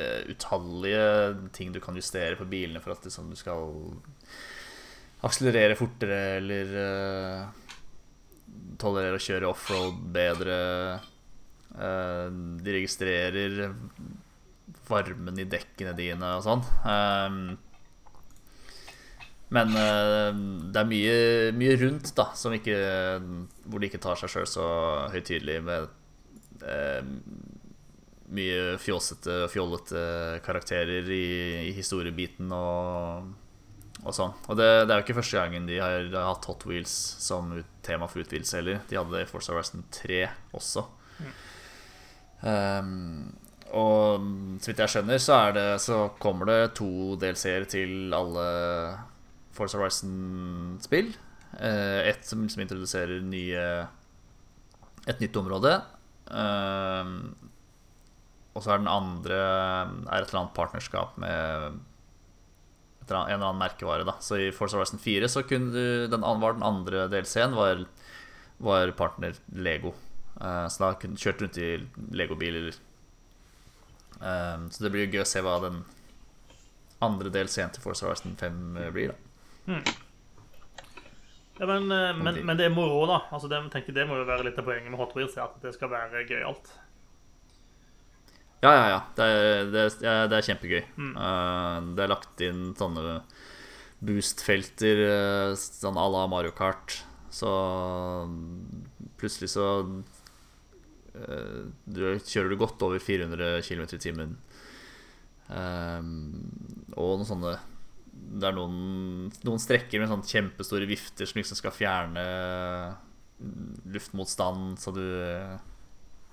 uh, utallige ting du kan justere på bilene for at liksom, du skal akselerere fortere eller uh, tolerere å kjøre offroad bedre. Uh, de registrerer varmen i dekkene dine og sånn. Ehm, men uh, det er mye, mye rundt da ikke, hvor de ikke tar seg sjøl så høytidelig med uh, mye fjåsete og fjollete karakterer i, i historiebiten og og sånn. Og det, det, er jo ikke første gangen de har, har hatt Hot Wheels som tema for utvidelse heller. De hadde det i Force Horizon 3 også. Mm. Um, og så vidt jeg skjønner, så, det, så kommer det to DLC-er til alle Force Horizon-spill. Uh, et som liksom introduserer nye, et nytt område. Uh, og så er den andre er et eller annet partnerskap med en eller annen merkevare. da Så i Force Horizon 4 så kunne du, den, var den andre DLC-en var, var, partner Lego. Uh, så da kunne du kjørt rundt i legobiler. Så det blir gøy å se hva den andre DLC-en til Force Horizon 5 blir. da mm. Ja, men, eh, men, men det er moro, da. Altså, det, tenker, det må jo være litt av poenget med Hot Wheels, at det skal være gøyalt. Ja, ja, ja. Det er, det er, det er kjempegøy. Uh, det er lagt inn sånne boost-felter uh, sånn à la Mario Kart. Så plutselig så du, kjører du godt over 400 km i timen. og noen sånne Det er noen, noen strekker med sånne kjempestore vifter som liksom skal fjerne luftmotstand, så du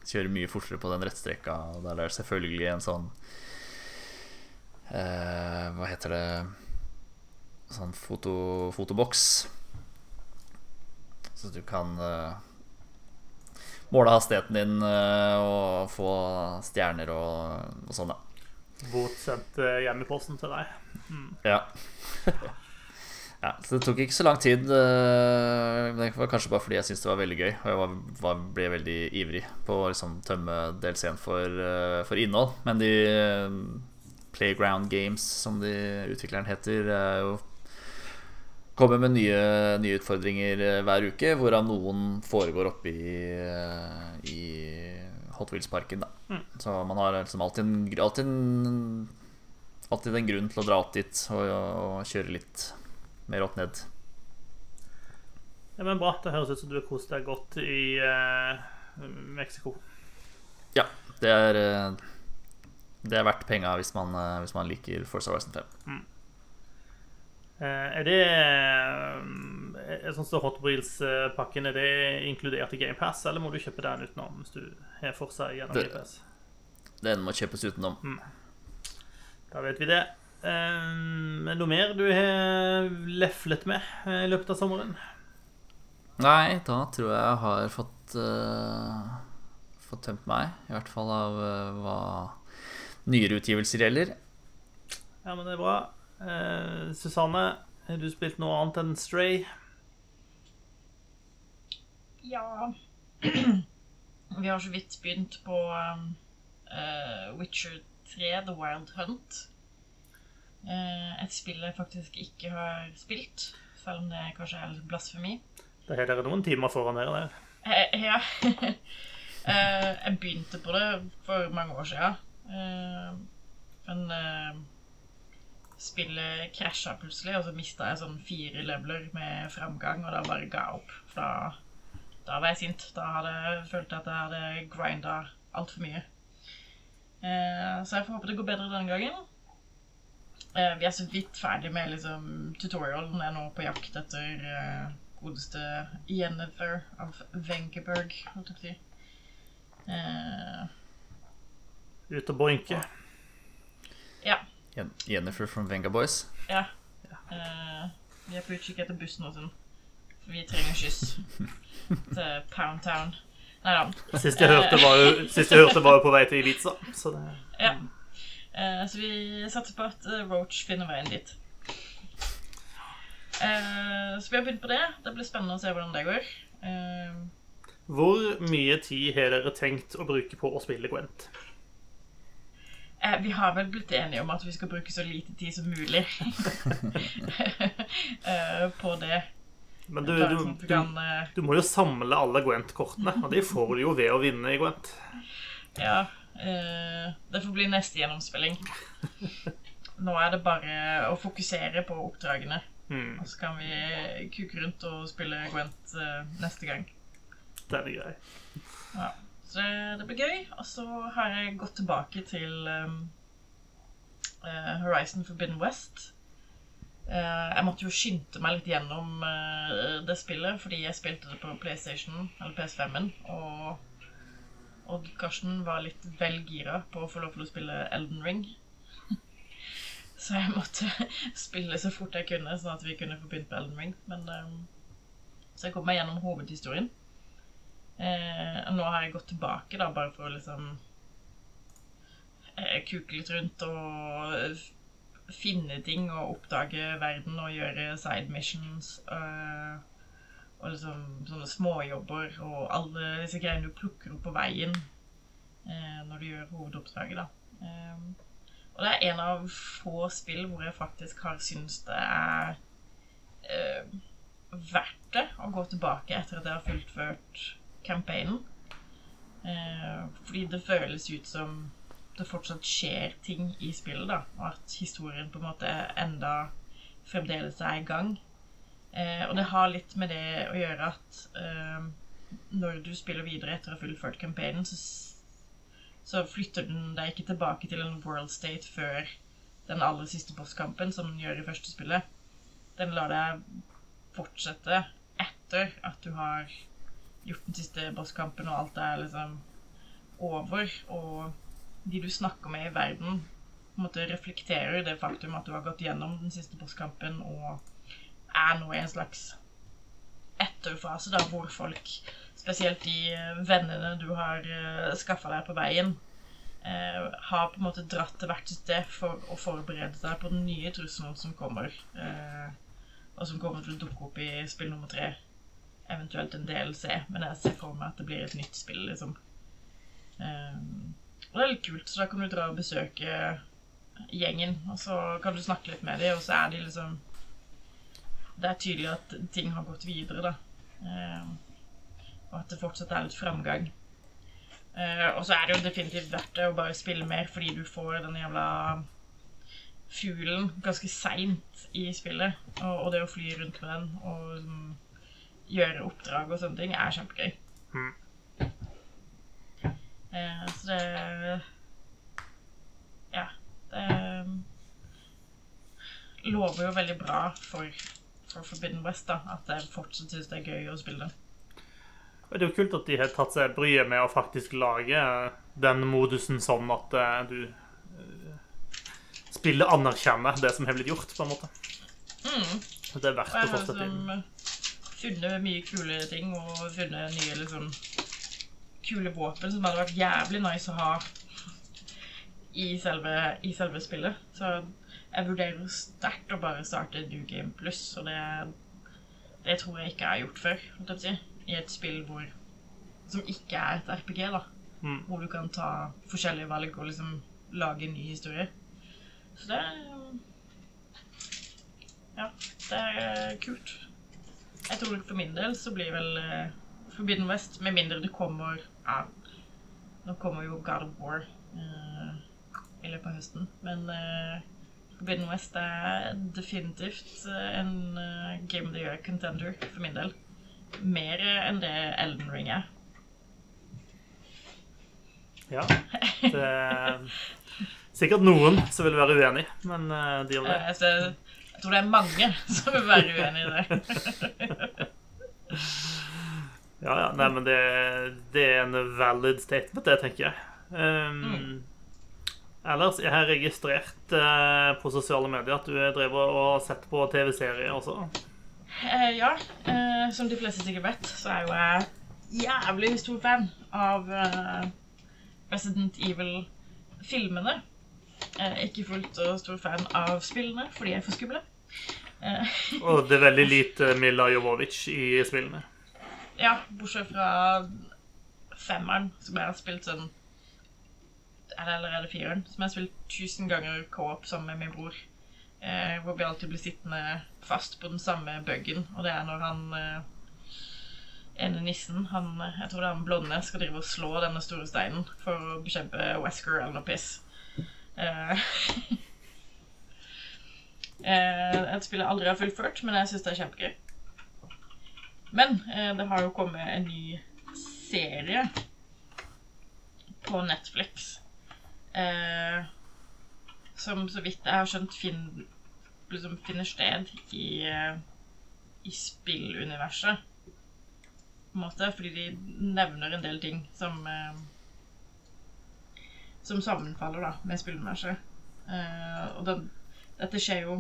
kjører mye fortere på den rettstrekka. Der er det selvfølgelig en sånn eh, Hva heter det Sånn foto, fotoboks. Så du kan eh, måle hastigheten din eh, og få stjerner og, og sånn, da. Bot sendt eh, hjem i posten til deg. Mm. Ja. (laughs) Ja, så Det tok ikke så lang tid. Men det var kanskje bare fordi jeg syntes det var veldig gøy. Og jeg var, var, ble veldig ivrig på å liksom tømme DLC-en for, eh, for, innhold. Men de eh, Playground Games, som de utvikleren heter, jo kommer med nye, nye, utfordringer hver uke, hvorav noen foregår oppe i, i Hot Wheels-parken. Mm. Så man har liksom alltid en, alltid, en, alltid en grunn til å dra opp dit og, og kjøre litt mer opp ned. Ja, men Bra. Det høres ut som du har kost deg godt i uh, Mexico. Ja. Det er, uh, det er verdt penga hvis, uh, hvis, man liker Force Horizon 5. Mm. er det Sånn som Hot Wheels-pakken, er det inkludert i GamePass, eller må du kjøpe den utenom hvis du har for seg gjennom GamePass? Den må kjøpes utenom. Mm. Da vet vi det. Um, noe mer du har leflet med i løpet av sommeren? Nei, da tror jeg jeg har fått uh, Fått tømt meg. I hvert fall av uh, hva nyere utgivelser gjelder. Ja, men det er bra. Uh, Susanne, har du spilt noe annet enn Stray? Ja (clears throat) Vi har så vidt begynt på um, Witcher 3, The Wild Hunt. Eh, et spill jeg faktisk ikke har spilt, selv om det kanskje er litt blasfemi. Da har dere noen timer foran dere der. Eh, ja. (laughs) Eh, jeg begynte på det for mange år siden. Men spillet krasja plutselig, og så mista jeg sånn fire leveler med framgang, og da bare ga jeg opp. For da, da var jeg sint. Da hadde jeg følt at jeg hadde grinda altfor mye. Så jeg får håpe det går bedre denne gangen. Uh, vi er så vidt ferdig med liksom, tutorialen. Jeg er nå på jakt etter uh, godeste Jennifer av Wenkeberg, holdt jeg på å si. Ut og boinke. Ja. Jennifer from Venga Boys? Ja. Uh, vi er på utkikk etter bussen og sånn. For vi trenger skyss (laughs) til Pound Town. Nei. Sist jeg hørte, var jo, sist jeg hørte var jo på vei til Ibiza. Så det ja. Eh, så vi satser på at eh, Roach finner veien dit. Eh, så vi har begynt på det. Det blir spennende å se hvordan det går. Hvor mye tid har dere tenkt å bruke på å spille Gwent? vi har vel blitt enige om at vi skal bruke så lite tid som mulig (laughs) (laughs) på det. Men du, du, du, du, må jo samle alle Gwent-kortene, og de får du jo ved å vinne i Gwent. Ja, Uh, det får bli neste gjennomspilling. (laughs) Nå er det bare å fokusere på oppdragene. Mm. Og så kan vi kuke rundt og spille Gwent uh, neste gang. Det blir gøy. Ja, så det blir gøy. Og så har jeg gått tilbake til um, uh, Horizon Forbidden West. Jeg måtte jo skynde meg litt gjennom det spillet, fordi jeg spilte det på PlayStation, eller PS5-en. Og og Karsten var litt vel gira på å få lov til å spille Elden Ring. (laughs) Så jeg måtte (laughs) spille så fort jeg kunne, sånn at vi kunne få begynt på Elden Ring. Men, um, så jeg kom meg gjennom hovedhistorien. Eh, og nå har jeg gått tilbake, da, bare for å liksom eh, kuke litt rundt og finne ting og oppdage verden og gjøre side missions. Uh, og liksom sånne småjobber og alle disse greiene du plukker opp på veien uh, når du gjør hovedoppdraget, da. Uh, og det er en av få spill hvor jeg faktisk har syntes det er verdt det å gå tilbake etter at jeg har fullført campaignen. Fordi det føles ut som det fortsatt skjer ting i spillet, da. Og at historien på en måte enda fremdeles er i gang. Eh, og det har litt med det å gjøre at eh, når du spiller videre etter å ha fullført campaignen, så, så flytter den deg ikke tilbake til en world state før den aller siste bosskampen, som den gjør i første spillet. Den lar deg fortsette etter at du har gjort den siste bosskampen, og alt er liksom over. Og de du snakker med i verden, på en måte reflekterer det faktum at du har gått gjennom den siste bosskampen og er nå i en slags etterfase, da, hvor folk, spesielt de vennene du har uh, skaffa deg på veien, uh, har på en måte dratt til hvert sted for å forberede seg på den nye trusselen som kommer. Uh, og som kommer til å dukke opp i spill nummer tre. Eventuelt en DLC, men jeg ser for meg at det blir et nytt spill, liksom. Og det er litt kult, så da kan du dra og besøke gjengen, og så kan du snakke litt med dem, og så er de liksom Det er tydelig at ting har gått videre, da. Um, og at det fortsatt er litt framgang. Uh, og så er det jo definitivt verdt det å bare spille mer, fordi du får den jævla fuglen ganske seint i spillet. Og, det å fly rundt med den og um, gjøre oppdrag og sånne ting er kjempegøy. Mm. Uh, så det Ja. Det um, lover jo veldig bra for, for Forbidden West, da. At jeg fortsatt syns det er gøy å spille det. Det er jo kult at de har tatt seg bryet med å faktisk lage den modusen sånn at uh, du spillet anerkjenner det som har blitt gjort, på en måte. Mm. Det er verdt å fortsette inn. Jeg har funnet mye kule ting og funnet nye liksom kule våpen som hadde vært jævlig nice å ha i selve, i selve spillet. Så jeg vurderer sterkt å bare starte New Game Plus, og det, det tror jeg ikke jeg har gjort før. Si, I et spill hvor, som ikke er et RPG, da. Mm. Hvor du kan ta forskjellige valg og liksom lage en ny historie. Så det Ja, det er kult. Jeg tror for min del så blir vel uh, Forbidden West, med mindre det kommer ja, Nå kommer jo God of War uh, i løpet av høsten, men uh, Forbidden West er definitivt en Game of the Year contender for min del. Mer enn det Elden Ring er. Ja. Det er Sikkert noen som vil være uenig, men uh, de om det. Jeg, jeg, tror det er mange som vil være uenig i det. (laughs) ja, ja. Nei, men det, det, er en valid statement, det, tenker jeg. Um, mm. Ellers, jeg har registrert uh, på sosiale medier at du driver og sett på TV-serier også. Uh, ja. Uh, som de fleste sikkert vet, så er jo jeg jævlig stor fan av Resident Evil-filmene. Ikke fullt så stor fan av spillene, fordi jeg er for skumle. Og det er veldig (laughs) lite Mila Jovovic i spillene. Ja, bortsett fra femmeren, som jeg har spilt sånn Eller er det fireren? Som jeg har spilt tusen ganger co-op sammen med min bror. Eh, hvor vi alltid blir sittende fast på den samme bugen. Og det er når han eh, ene nissen, han, jeg tror det er han blonde, skal drive og slå denne store steinen for å bekjempe Wesker eller noe piss. (laughs) Eh, et spill jeg aldri har fullført, men jeg syns det er kjempegøy. Men uh, det har jo kommet en ny serie på Netflix Eh, som så vidt jeg har skjønt fin, liksom finner sted i, i spilluniverset. På en måte, fordi de nevner en del ting som som sammenfaller da, med spilluniverset. Eh, og den, dette skjer jo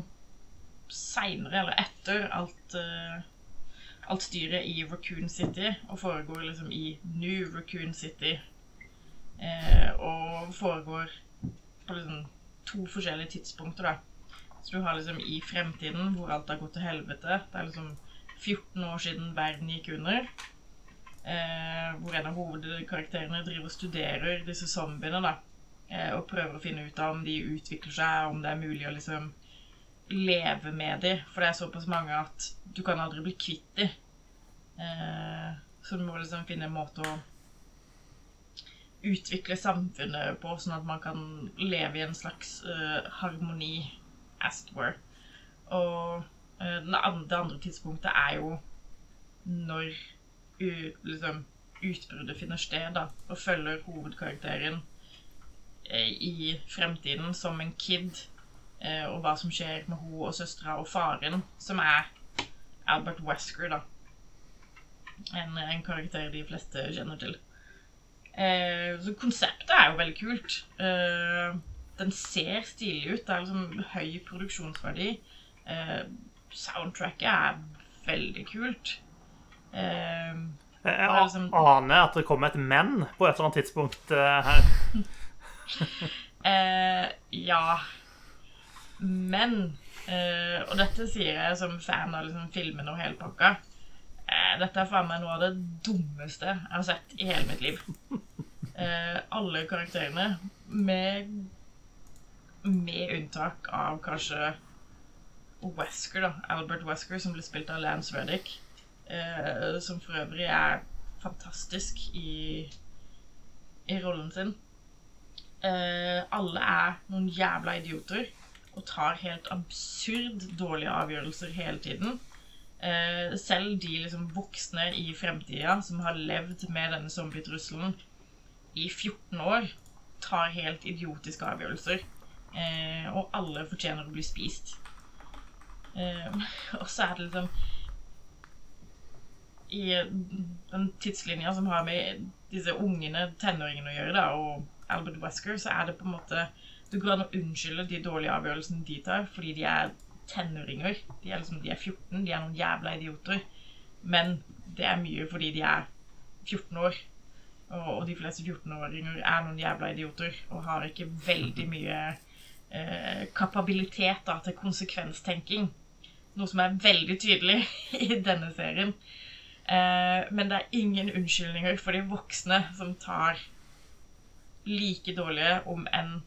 seinere, eller etter, alt, uh, alt styret i Raccoon City, og foregår liksom i New Raccoon City. Eh, og foregår på liksom to forskjellige tidspunkter, da. Så du har liksom i fremtiden, hvor alt har gått til helvete. Det er liksom 14 år siden verden gikk under. Eh, hvor en av hovedkarakterene driver og studerer disse zombiene. da Eh, og prøver å finne ut av om de utvikler seg, om det er mulig å liksom leve med dem. For det er såpass mange at du kan aldri bli kvitt dem. Eh, så du må liksom finne en måte å utvikle samfunnet på, sånn at man kan leve i en slags eh, harmoni, as it were. Og eh, det andre tidspunktet er jo når u, liksom, utbruddet finner sted, da, og følger hovedkarakteren eh, i fremtiden som en kid, og hva som skjer med hun og søstera og faren, som er Albert Wesker, da. En, en karakter de fleste kjenner til. Eh, så konseptet er jo veldig kult. Eh, den ser stilig ut. Det er liksom høy produksjonsverdi. Eh, soundtracket er veldig kult. Eh, Jeg liksom- aner at det kommer et men på et eller annet tidspunkt eh, her. (laughs) Eh, ja. Men eh, Og dette sier jeg som fan av liksom, filmen og hele pakka. Eh, dette er faen meg noe av det dummeste jeg har sett i hele mitt liv. Eh, alle karakterene, med, med unntak av kanskje Wesker, da. Albert Wesker, som ble spilt av Lance Reddick. Som for øvrig er fantastisk i, i rollen sin. Alle er noen jævla idioter og tar helt absurd dårlige avgjørelser hele tiden. Eh, selv de liksom voksne i fremtida som har levd med denne zombietrusselen i 14 år, tar helt idiotiske avgjørelser. Eh, og alle fortjener å bli spist. Eh, og så er det liksom I den tidslinja som har med disse ungene, tenåringene å gjøre, da, og Albert Wesker, så er det på en måte Det går an å unnskylde de dårlige avgjørelsene de tar, fordi de er tenåringer. De er liksom, de er 14, de er noen jævla idioter. Men det er mye fordi de er 14 år. Og, og de fleste 14-åringer er noen jævla idioter og har ikke veldig mye eh, kapabilitet da, til konsekvenstenking. Noe som er veldig tydelig (laughs) i denne serien. Eh, men det er ingen unnskyldninger for de voksne som tar like dårlige, om enn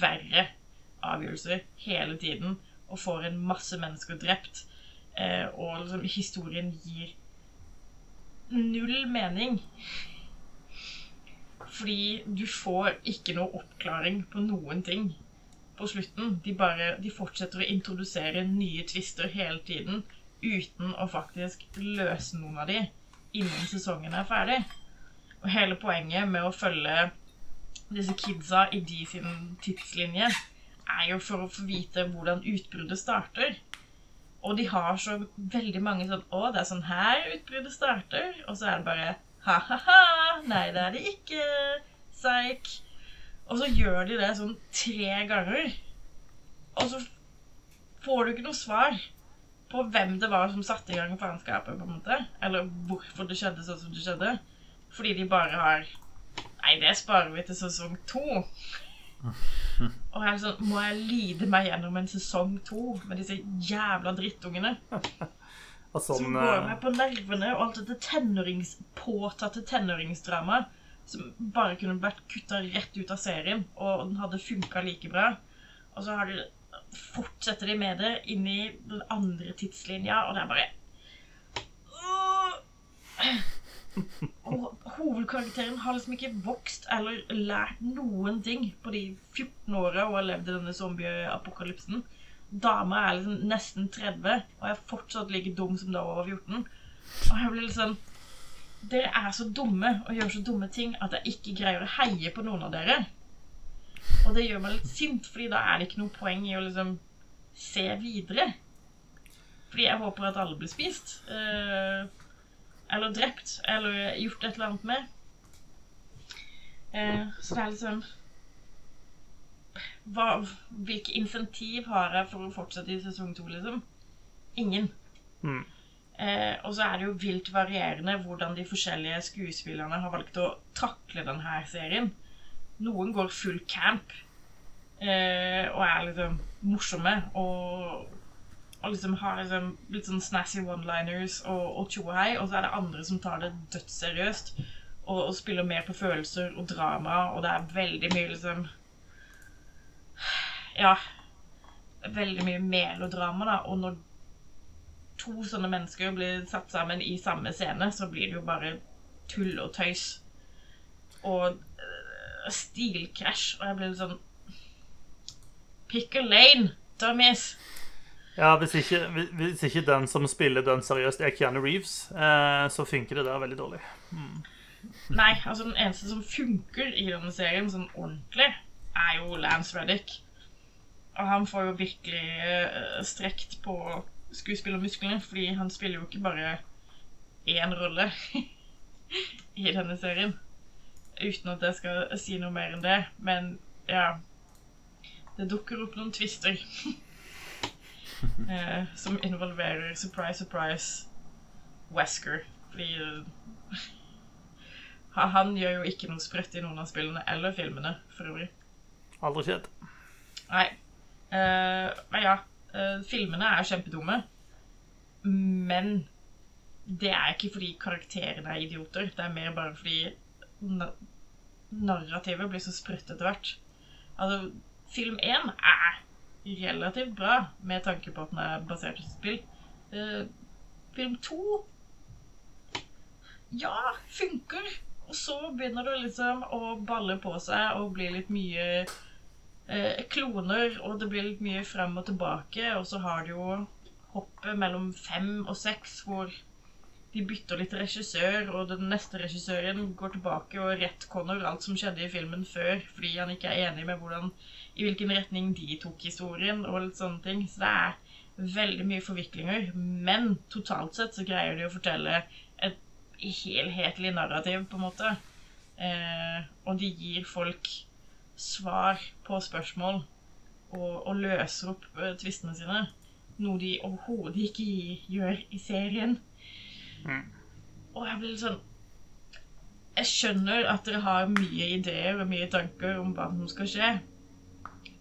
verre, avgjørelser hele tiden og får en masse mennesker drept. Eh, og liksom, historien gir null mening. Fordi du får ikke noe oppklaring på noen ting på slutten. De bare de fortsetter å introdusere nye tvister hele tiden uten å faktisk løse noen av de innen sesongen er ferdig. Og hele poenget med å følge disse kidsa i de sin tidslinje er jo for å få vite hvordan utbruddet starter. Og de har så veldig mange sånn Å, det er sånn her utbruddet starter. Og så er det bare ha-ha-ha. Nei, det er det ikke. Psyk. Og så gjør de det sånn tre ganger. Og så får du ikke noe svar på hvem det var som satte i gang faenskapet, på en måte. Eller hvorfor det skjedde sånn som det skjedde. Fordi de bare har Nei, det sparer vi til sesong to. Og jeg er sånn, Må jeg lide meg gjennom en sesong to med disse jævla drittungene? (laughs) Og Som sånn, går eh, meg på nervene, og alt dette tenårings, påtatte tenåringsdrama som bare kunne vært kutta rett ut av serien, og den hadde funka like bra. Og så har de, fortsetter de med det inn i den andre tidslinja, og det er bare Åh! Og hovedkarakteren har liksom ikke vokst eller lært noen ting på de 14 åra hun har levd i denne zombieapokalypsen. Dama er liksom nesten 30 og er fortsatt like dum som da hun var 14. Og jeg blir sånn Dere er så dumme og gjør så dumme ting at jeg ikke greier å heie på noen av dere. Og det gjør meg litt sint, fordi da er det ikke noe poeng i å liksom se videre. Fordi jeg håper at alle blir spist. Eh, eller drept. Eller gjort et eller annet med. Eh, så det er liksom hva, Hvilke insentiv har jeg for å fortsette i sesong to, liksom? Ingen. Mm. Eh, og så er det jo vilt varierende hvordan de forskjellige skuespillerne har valgt å takle denne serien. Noen går full camp eh, og er liksom morsomme og, og liksom har liksom litt sånn snazzy one-liners og, og tjohei. Og så er det andre som tar det dødsseriøst og, og spiller mer på følelser og drama, og det er veldig mye liksom Ja. Veldig mye melodrama, da. Og når to sånne mennesker blir satt sammen i samme scene, så blir det jo bare tull og tøys. Og øh, stilkrasj. Og jeg blir litt sånn Pick a lane, dummies. Ja, hvis ikke, hvis ikke den som spiller den seriøst, er Keanu Reeves, eh, så funker det der veldig dårlig. Nei, altså den eneste som funker i denne serien sånn ordentlig, er jo Lance Reddick. Og han får jo virkelig uh, strekt på skuespillermusklene, fordi han spiller jo ikke bare én rolle (laughs) i denne serien. Uten at jeg skal si noe mer enn det. Men ja Det dukker opp noen twister (laughs) (laughs) eh, som involverer surprise, surprise Wesker. Fordi (laughs) uh, han gjør jo ikke noe sprøtt i noen av spillene eller filmene, for øvrig. Aldri skjedd. Nei. Eh, men ja, Eh, filmene er kjempedumme. Men det er ikke fordi karakterene er idioter. Det er mer bare fordi na narrativet blir så sprøtt etter hvert. Altså, film 1 er relativt bra med tanke på at den er basert på spill. Uh, film 2 Ja, funker. Og så begynner det liksom å balle på seg og bli litt mye eh, kloner, og det blir litt mye frem og tilbake. Og så har du jo hoppet mellom fem og seks hvor de bytter litt regissør, og den neste regissøren går tilbake og retconner alt som skjedde i filmen før, fordi han ikke er enig med hvordan, i hvilken retning de tok historien, og litt sånne ting. Så det er veldig mye forviklinger. Men totalt sett så greier de å fortelle et helhetlig narrativ, på en måte. Eh, og de gir folk svar på spørsmål og, og løser opp eh, tvistene sine. Noe de overhodet ikke gjør i serien. Og jeg blir litt sånn Jeg skjønner at dere har mye ideer og mye tanker om hva som skal skje,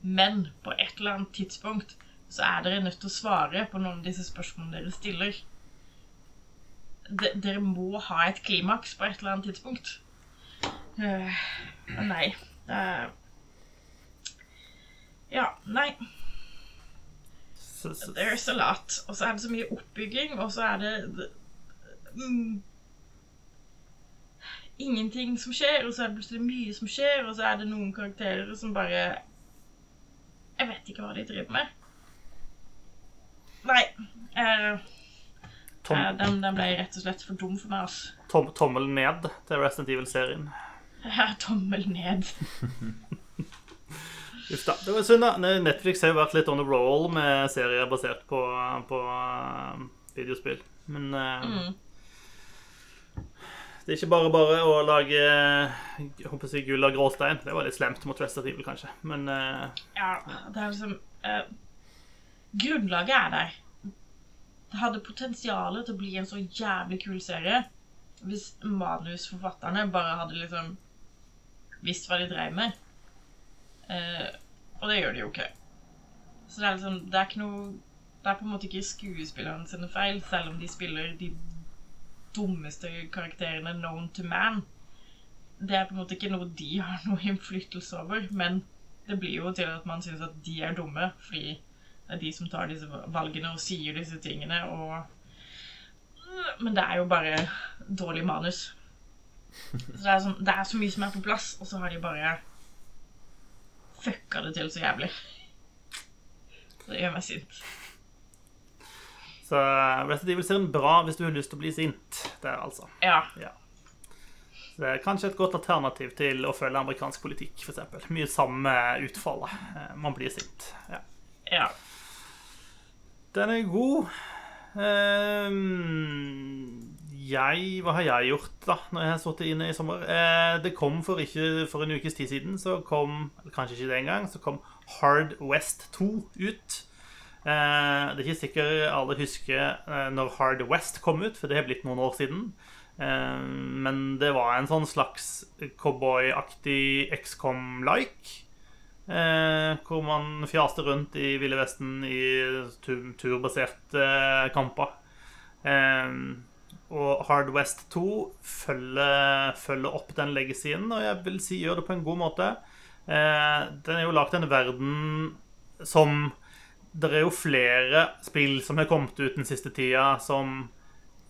men på et eller annet tidspunkt så er dere nødt til å svare på noen av disse spørsmålene dere stiller. De, dere må ha et klimaks på et eller annet tidspunkt. Uh, nei. Uh, ja, nei. There's a lot. Og så er det så mye oppbygging, og så er det, det mm, Ingenting som skjer, og så er det plutselig mye som skjer, og så er det noen karakterer som bare Jeg vet ikke hva de driver med. Nei. Eh, tom, eh, den, den ble rett og slett for dum for meg, altså. tom, tommel ned til Resident Evil-serien. Ja, Tommel ned. (laughs) Uff da. Det var synd, da. Netflix har jo vært litt on a roll med serier basert på, på uh, videospill. Men eh, Mm. Det er ikke bare bare å lage jeg håper jeg, gull av gråstein. Det var litt slemt mot Resident Evil, kanskje. Men uh, Ja, det er liksom uh, Grunnlaget er der. Det hadde potensial til å bli en så jævlig kul serie hvis manusforfatterne bare hadde liksom visst hva de drev med. Uh, og det gjør de jo ikke. Så det er liksom Det er ikke noe Det er på en måte ikke skuespillerne sine feil, selv om de spiller de dummeste karakterene known to man. Det er på en måte ikke noe de har noe innflytelse over, men det blir jo til at man syns at de er dumme, fordi det er de som tar disse valgene og sier disse tingene, og Men det er jo bare dårlig manus. Så det er, sånn, det er så mye som er på plass, og så har de bare fucka det til så jævlig. Det gjør meg sint. Så Resident Evil-serien bra hvis du har lyst til å bli sint. Det er altså. Ja. Så det er kanskje et godt alternativ til å følge amerikansk politikk, f.eks. Mye samme utfallet. Eh, Man blir sint. Ja. Ja. Den er god. Ehm, jeg Hva har jeg gjort, da, når jeg har sittet inne i sommer? Eh, det kom for ikke for en ukes tid siden, så kom Kanskje ikke det engang, så kom Hard West 2 ut. Eh, det er ikke sikkert alle husker eh, når Hard West kom ut, for det har blitt noen år siden. Eh, men det var en sånn slags cowboyaktig XCOM-like. Hvor man fjaste rundt i Ville Vesten i turbaserte kamper. Og Hard West 2 følger, følger opp den legacyen, og jeg vil si gjør det på en god måte. Den er jo lagd en verden som det er jo flere spill som har kommet ut den siste tida, som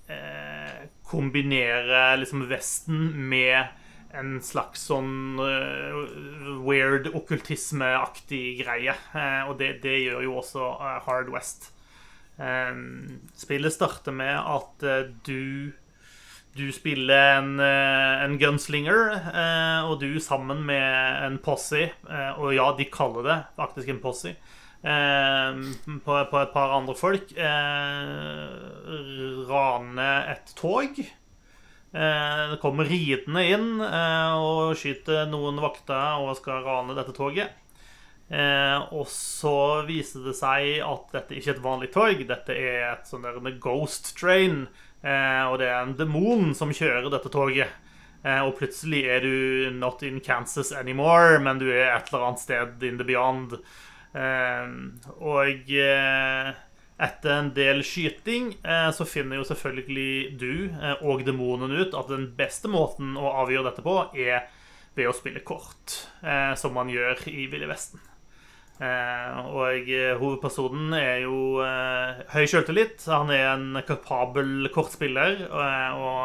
eh, kombinerer liksom Vesten med en slags sånn uh, weird okkultismeaktig greie. Uh, og det, det, gjør jo også uh, Hard West. Um, spillet starter med at du du spiller en, en gunslinger, og du sammen med en posse Og ja, de kaller det faktisk en posse på, på, et par andre folk. Eh, rane et tog. Eh, det kommer ridende inn og skyter noen vakter og skal rane dette toget. og så viser det seg at dette ikke er et vanlig tog. Dette er et sånn der ghost train. og det er en demon som kjører dette toget. og plutselig er du not in Kansas anymore, men du er et eller annet sted in the beyond. Ehm, og eh, etter en del skyting eh, så finner jo selvfølgelig du eh, og demonen ut at den beste måten å avgjøre dette på, er ved å spille kort, som man gjør i Ville Vesten. og hovedpersonen er jo høy sjøltillit. Han er en kapabel kortspiller, og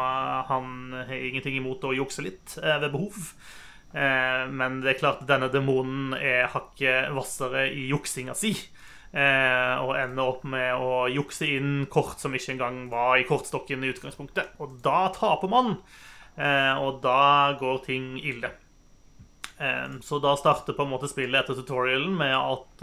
han har ingenting imot å jukse litt ved behov. Eh, men det er klart denne demonen er hakket hvassere i juksinga si. Eh, og ender opp med å jukse inn kort som ikke engang var i kortstokken i utgangspunktet. Og da taper man. Eh, og da går ting ille. så da starter på en måte spillet etter tutorialen med at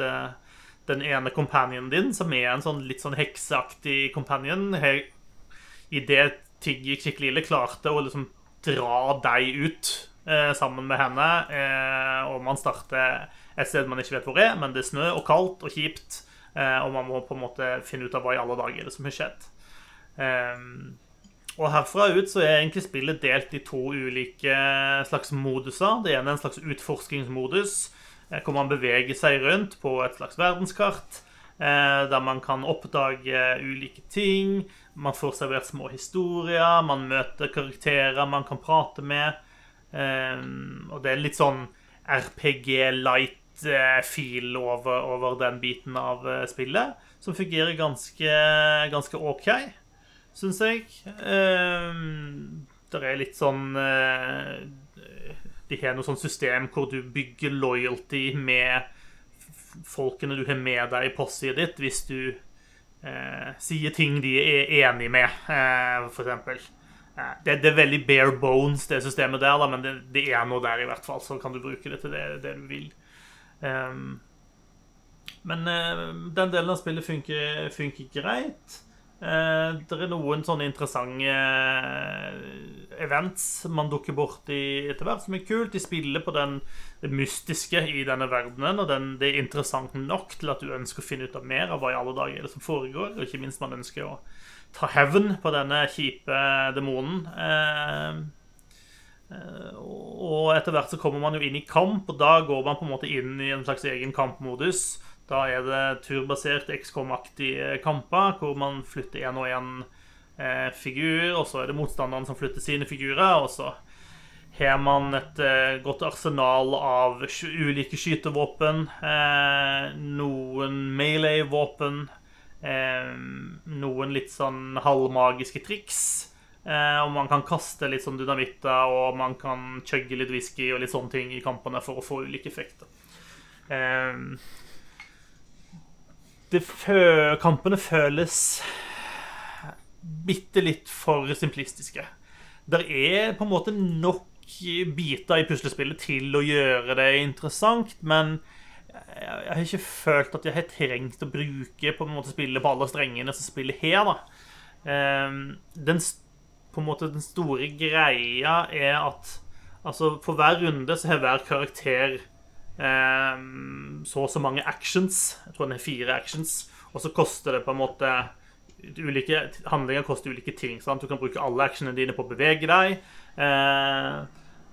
den ene companionen din, som er en sånn litt sånn hekseaktig companion, i det ting gikk skikkelig ille, klarte å liksom dra deg ut eh, sammen med henne. Eh, og man starter et sted man ikke vet hvor er, men det er snø og kaldt og kjipt. Eh, og man må på en måte finne ut av hva i alle dager er det som har skjedd. Eh, og herfra ut så er egentlig spillet delt i to ulike slags moduser. Det ene er en slags utforskingsmodus, eh, hvor man beveger seg rundt på et slags verdenskart. Eh, der man kan oppdage ulike ting. Man får servert små historier. Man møter karakterer man kan prate med. Um, og det er litt sånn RPG light-feel eh, over, over, den biten av uh, spillet, som fungerer ganske, ganske OK, syns jeg. Um, det er litt sånn uh, De har noe sånn system hvor du bygger loyalty med folkene du har med deg i posset ditt, hvis du eh, sier ting de er enig med, for eksempel. Det, det, er veldig bare bones, det systemet der, da, men det, det, er noe der i hvert fall. Så kan du bruke det til det, det du vil. Um, men uh, den delen av spillet funker, funker greit. Uh, det er noen sånne interessante uh, events man dukker borti etter hvert, som er kult. De spiller på den, det mystiske i denne verdenen, og den, det er interessant nok til at du ønsker å finne ut av mer av hva i alle dager er det som foregår, og ikke minst man ønsker å ta hevn på denne kjipe demonen. Eh, eh, og etter hvert så kommer man jo inn i kamp, og da går man på en måte inn i en slags egen kampmodus. Da er det turbasert XCOM-aktige kamper, hvor man flytter én og én eh, figur, og så er det motstanderen som flytter sine figurer, og så har man et eh, godt arsenal av ulike skytevåpen. Eh, noen melee-våpen. Eh, noen litt sånn halvmagiske triks. Eh, og man kan kaste litt sånn dynamitter, og man kan chugge litt whisky og litt sånne ting i kampene for å få ulike effekter. Eh, fø kampene føles bitte litt for simplistiske. Det er på en måte nok biter i puslespillet til å gjøre det interessant, men jeg har ikke følt at jeg har trengt å bruke på en måte spillet på alle strengene som spiller her. da. Ehm, den, på en måte, den store greia er at altså, for hver runde så har hver karakter um, så og så mange actions. Jeg tror den har fire actions. Og så koster det på en måte ulike Handlinger koster ulike ting. Sant? Du kan bruke alle actionene dine på å bevege deg. Uh,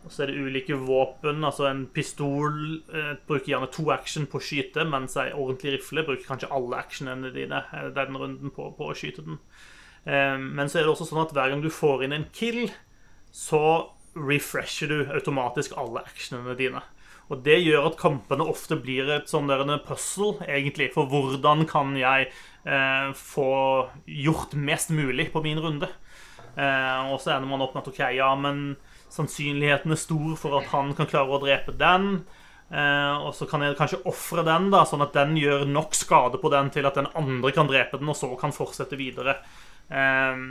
og så er det ulike våpen. altså En pistol eh, bruker gjerne to action på å skyte, mens ei ordentlig rifle bruker kanskje alle actionene dine eh, den runden på, på, å skyte den. Eh, men så er det også sånn at hver gang du får inn en kill, så refresher du automatisk alle actionene dine. Og det gjør at kampene ofte blir et sånn der puzzle, egentlig. For hvordan kan jeg eh, få gjort mest mulig på min runde? Eh, og så ender man opp med at OK, ja, men sannsynligheten er stor for at han kan klare å drepe den. Eh, og så kan jeg kanskje ofre den, da, sånn at den gjør nok skade på den til at den andre kan drepe den, og så kan fortsette videre. Eh,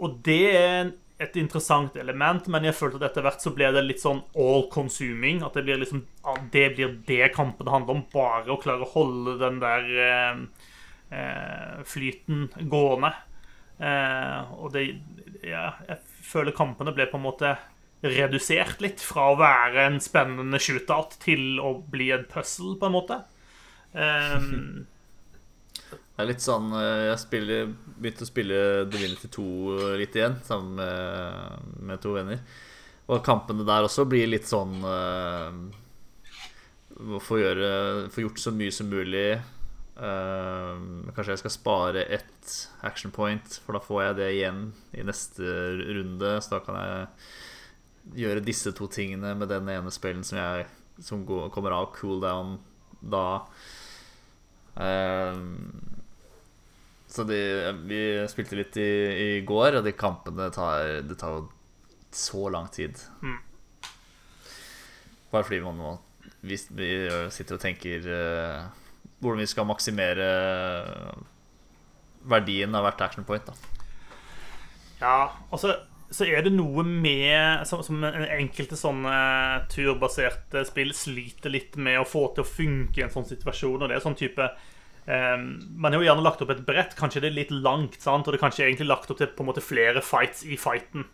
og det er et interessant element, men jeg følte at etter hvert så ble det litt sånn all consuming. At det blir liksom det blir det kampen det handler om. Bare å klare å holde den der eh, eh flyten gående. Eh, og det ja, Jeg føler kampene ble på en måte redusert litt fra å være en spennende shootout til å bli en puzzle, på en måte. Um, (laughs) det er litt sånn eh, Jeg spiller, begynte å spille Divinity 2 litt igjen, sammen med, med, to venner. Og kampene der også blir litt sånn uh, få gjort så mye som mulig. Uh, kanskje jeg skal spare ett action point, for da får jeg det igjen i neste runde. Så da kan jeg gjøre disse to tingene med den ene spillen som, jeg, som går, kommer av cooldown da. Uh, så de, vi spilte litt i, i, går, og de kampene tar Det tar jo så lang tid. Mm. Bare fordi man må vi, vi sitter og tenker uh, hvordan vi skal maksimere verdien av hvert action point. Da. Ja, altså så er det noe med Som, som enkelte sånne turbaserte spill sliter litt med å få til å funke i en sånn situasjon. Og det er sånn type um, Man har jo gjerne lagt opp et brett. Kanskje det er litt langt, sant? og det er kanskje egentlig lagt opp til på en måte flere fights i fighten.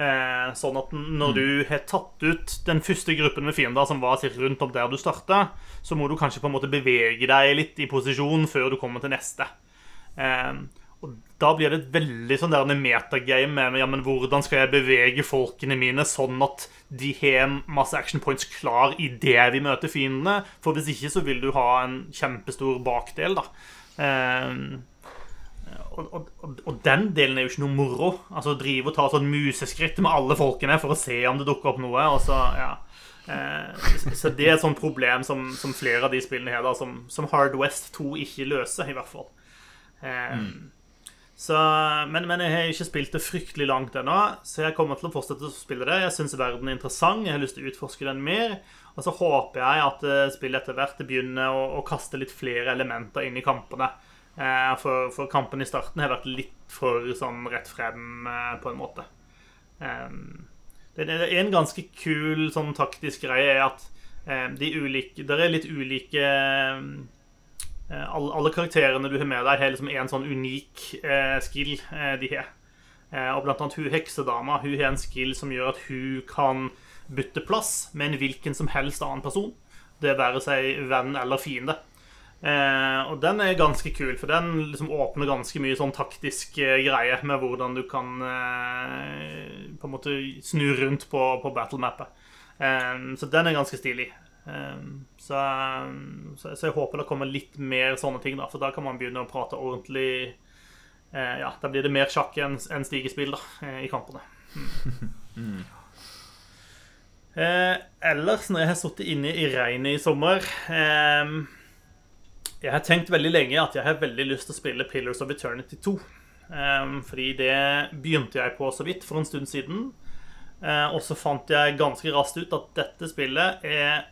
Uh, sånn at når du har tatt ut den første gruppen med fiender som var rundt om der du starta, så må du kanskje på en måte bevege deg litt i posisjon før du kommer til neste. Uh, og Da blir det et veldig sånn der metagame med ja, men hvordan skal jeg bevege folkene mine sånn at de har masse action points klar idet vi møter fiendene. For hvis ikke så vil du ha en kjempestor bakdel, da. Og, og, og, den delen er jo ikke noe moro. Altså Drive og ta sånn museskritt med alle folkene for å se om det dukker opp noe. Og så, ja. eh, så det er et sånt problem som, som, flere av de spillene her, da, som, som Hard West 2 ikke løser, i hvert fall. Eh, mm. Så, men, men, jeg har ikke spilt det fryktelig langt ennå, så jeg kommer til å fortsette å spille det. Jeg syns verden er interessant, jeg har lyst til å utforske den mer. Og så håper jeg at eh, spillet etter hvert begynner å, å, kaste litt flere elementer inn i kampene. Eh, for, for kampen i starten har vært litt for sånn rett frem, eh, på en måte. Det er en ganske kul sånn taktisk greie er at de ulike Det er litt ulike Eh, alle, alle, karakterene du har med deg, har liksom en sånn unik eh, skill eh, de har. Eh, og blant annet hun heksedama hun har en skill som gjør at hun kan bytte plass med en hvilken som helst annen person. Det være seg venn eller fiende. Eh, og den er ganske kul, for den liksom åpner ganske mye sånn taktisk eh, greie med hvordan du kan på en måte snu rundt på, på battlemappet. så den er ganske stilig. Ehm, så, så, så, jeg håper det kommer litt mer sånne ting, da, for da kan man begynne å prate ordentlig eh, Ja, da blir det mer sjakk enn en stigespill da, eh, i kampene. Mm. (laughs) Eh, ellers, når jeg har sittet inne i regnet i sommer eh, Jeg har tenkt veldig lenge at jeg har veldig lyst til å spille Pillars of Eternity 2. Um, fordi det begynte jeg på så vidt for en stund siden. Uh, og så fant jeg ganske raskt ut at dette spillet er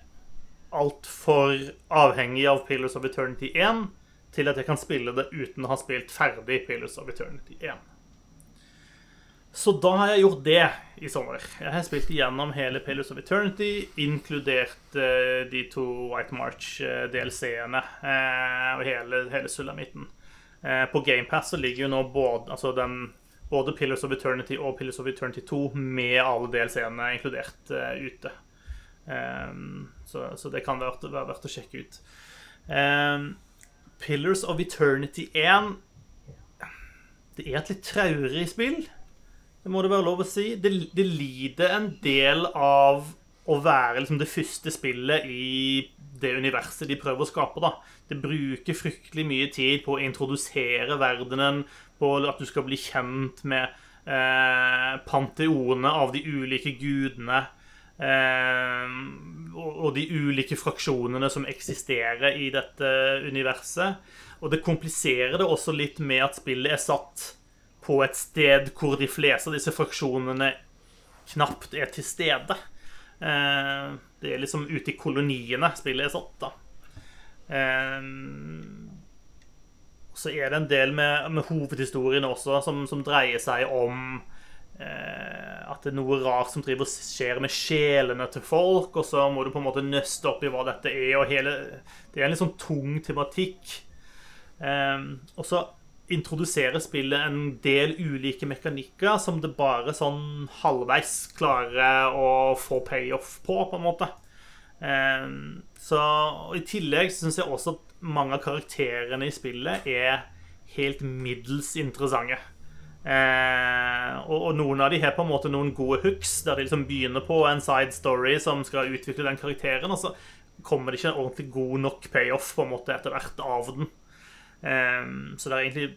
altfor avhengig av Pillars of Eternity 1 til at jeg kan spille det uten å ha spilt ferdig Pillars of Eternity 1. Så da har jeg gjort det i sommer. Jeg har spilt igjennom hele Pillars of Eternity, inkludert uh, de to White March-DLC-ene uh, uh, og hele, hele sulamitten. Uh, på GamePass ligger jo nå både, altså den, både Pillars of Eternity og Pillars of Eternity 2 med alle DLC-ene inkludert ute. Um, så, så, det kan være, være verdt å sjekke ut. Um, Pillars of Eternity 1 Det er et litt traurig spill. Det må det være lov å si. Det, det lider en del av å være liksom det første spillet i det universet de prøver å skape. da. Det bruker fryktelig mye tid på å introdusere verdenen, på at du skal bli kjent med eh, panteonet av de ulike gudene. Eh, og, de ulike fraksjonene som eksisterer i dette universet. Og det kompliserer det også litt med at spillet er satt på et sted hvor de fleste av disse fraksjonene knapt er til stede. Eh, det er liksom ute i koloniene spillet er satt, da. Eh, så er det en del med, med hovedhistorien også som, som, dreier seg om eh, at det er noe rart som driver skjer med sjelene til folk, og så må du på en måte nøste opp i hva dette er, og hele Det er en litt sånn tung tematikk. Og så introduserer spillet en del ulike mekanikker som det bare sånn halvveis klarer å få payoff på, på en måte. Eh, så I tillegg syns jeg også at mange av karakterene i spillet er helt middels interessante. Eh, og, og, noen av de har på en måte noen gode hooks, der de liksom begynner på en side story som skal utvikle den karakteren, og så kommer det ikke en ordentlig god nok payoff på en måte etter hvert av den. Eh, så det er egentlig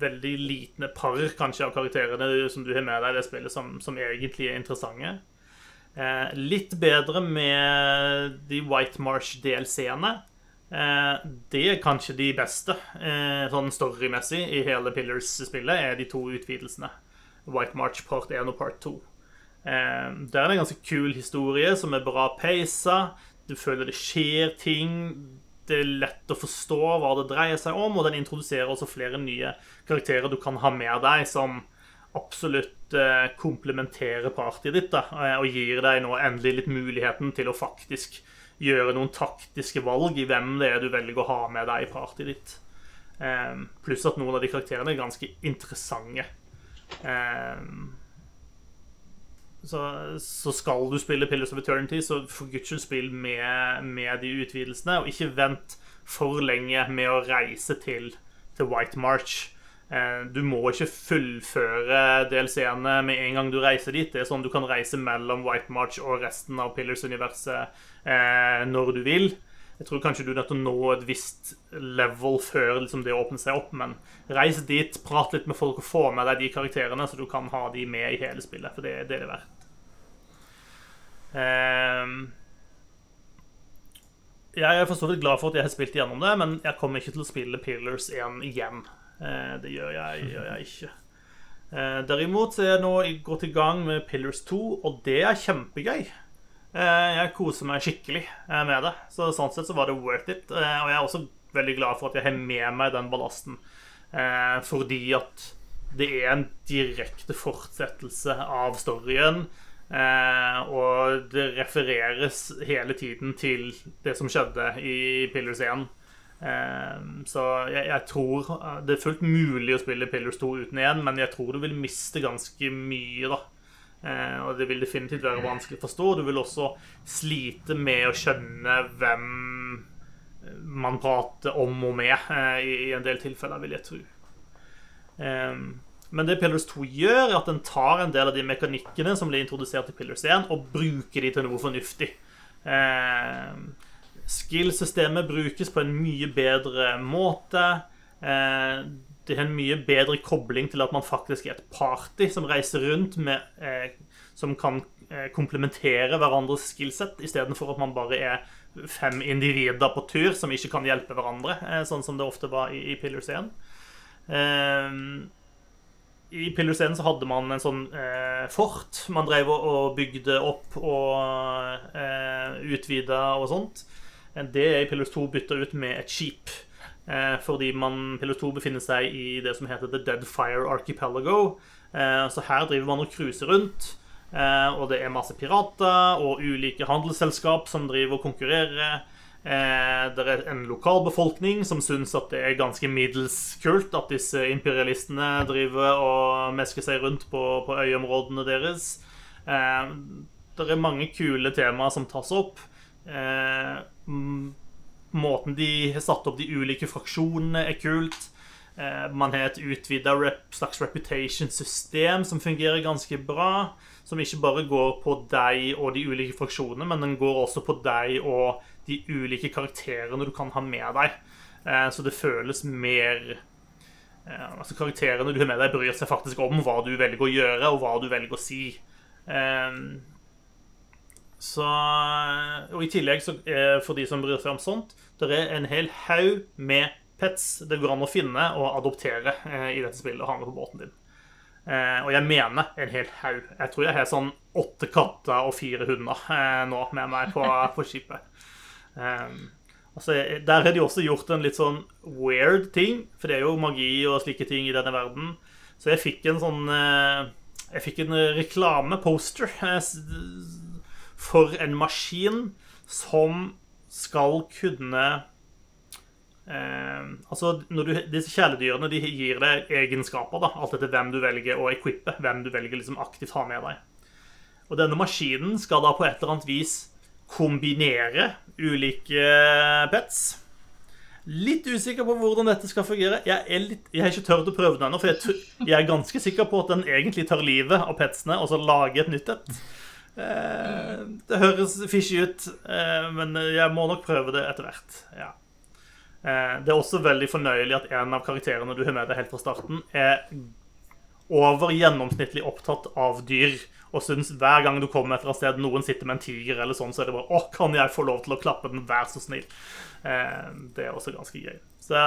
veldig liten par kanskje av karakterene som du har med deg i det spillet, som, som egentlig er interessante. Eh, litt bedre med de White Marsh-delseerne. Eh, det er kanskje de beste eh, sånn storymessig i hele Pillars-spillet, er de to utvidelsene. White March part 1 og part 2. Eh, der er det en ganske kul historie som er bra peisa. Du føler det skjer ting. Det er lett å forstå hva det dreier seg om, og den introduserer også flere nye karakterer du kan ha med deg, som absolutt komplementerer partyet ditt da, og gir deg nå endelig litt muligheten til å faktisk gjøre noen taktiske valg i hvem det er du velger å ha med deg i partyet ditt. Um, pluss at noen av de karakterene er ganske interessante. Um, så, så, skal du spille Pillars of Eternity, så for guds skyld spill med, med, de utvidelsene. Og ikke vent for lenge med å reise til, til White March. Eh, du må ikke fullføre DLC-ene med en gang du reiser dit. Det er sånn Du kan reise mellom White March og resten av Pillars-universet eh, når du vil. Jeg tror kanskje du er nødt til å nå et visst level før liksom, det åpner seg opp. Men reis dit, prat litt med folk og få med deg de karakterene, så du kan ha de med i hele spillet. For det, det er det verdt. Eh, jeg er for så vidt glad for at jeg har spilt gjennom det, men jeg kommer ikke til å spille Pillars 1 igjen. Eh, det gjør jeg, gjør jeg ikke. Eh, derimot er jeg nå gått i gang med Pillars 2, og det er kjempegøy. Eh, jeg koser meg skikkelig med det. Så sånn sett så var det worth it. Og jeg er også veldig glad for at jeg har med meg den ballasten. Fordi at det er en direkte fortsettelse av storyen. Og det refereres hele tiden til det som skjedde i Pillars 1. Eh, så jeg, jeg, tror eh, Det er fullt mulig å spille Pillars 2 uten 1, men jeg tror du vil miste ganske mye, da. Eh, og det vil definitivt være vanskelig å forstå. Du vil også slite med å skjønne hvem man prater om og med, eh, i en del tilfeller, vil jeg tro. Ehm, men det Pillars 2 gjør, er at den tar en del av de mekanikkene som ble introdusert i Pillars 1, og bruker de til noe fornuftig. Skill-systemet brukes på en mye bedre måte. Eh, det har en mye bedre kobling til at man faktisk er et party som reiser rundt med eh, Som kan eh, komplementere hverandres skillset, istedenfor at man bare er fem individer på tur som ikke kan hjelpe hverandre, sånn som det ofte var i, i Pillars 1. I Pillars 1 så hadde man en sånn eh, fort man drev og bygde opp og eh, utvida og sånt. Det er i Pillars 2 bytta ut med et skip. Eh, fordi man, Pillars 2 befinner seg i det som heter The Deadfire Archipelago. Eh, så her driver man og cruiser rundt. Eh, og det er masse pirater og ulike handelsselskap som driver og konkurrerer. Det er en lokalbefolkning som syns at det er ganske middels kult at disse imperialistene driver og mesker seg rundt på, på øyområdene deres. Det er mange kule temaer som tas opp. Eh, måten de har satt opp de ulike fraksjonene, er kult. Eh, man har et utvida slags reputation-system som fungerer ganske bra. Som ikke bare går på deg og de ulike fraksjonene, men den går også på deg og de ulike karakterene du kan ha med deg. Eh, så det føles mer eh, Altså Karakterene du har med deg, bryr seg faktisk om hva du velger å gjøre, og hva du velger å si. Så, og i tillegg, så, eh, for de som bryr seg om sånt, det er en hel haug med pets det går an å finne og adoptere eh, i dette spillet og ha med på båten din. Eh, og jeg mener en hel haug. Jeg tror jeg har sånn åtte katter og fire hunder eh, nå med meg på, på skipet. Um, altså, der har de også gjort en litt sånn weird ting, for det er jo magi og slike ting i denne verden. Så jeg fikk en sånn eh, Jeg fikk en reklameposter eh, for en maskin som skal kunne eh, altså, du, Disse kjæledyrene de gir deg egenskaper, da, alt etter hvem du velger å equippe. Hvem du velger liksom aktivt ha med deg. Og denne maskinen skal da på et eller annet vis kombinere ulike pets. Litt usikker på hvordan dette skal fungere. Jeg, er litt, jeg har ikke tørt å prøve den ennå, for jeg, jeg, er ganske sikker på at den egentlig tar livet av petsene og så lager et nytt et. Eh, det høres fishy ut, eh, men jeg må nok prøve det etter hvert. Ja. Eh, det er også veldig fornøyelig at en av karakterene du har med deg helt fra starten, er over gjennomsnittlig opptatt av dyr. Og syns hver gang du kommer et eller annet sted noen sitter med en tiger, eller sånn, så er det bare 'Å, kan jeg få lov til å klappe den? Vær så snill.' Det er også ganske gøy. Så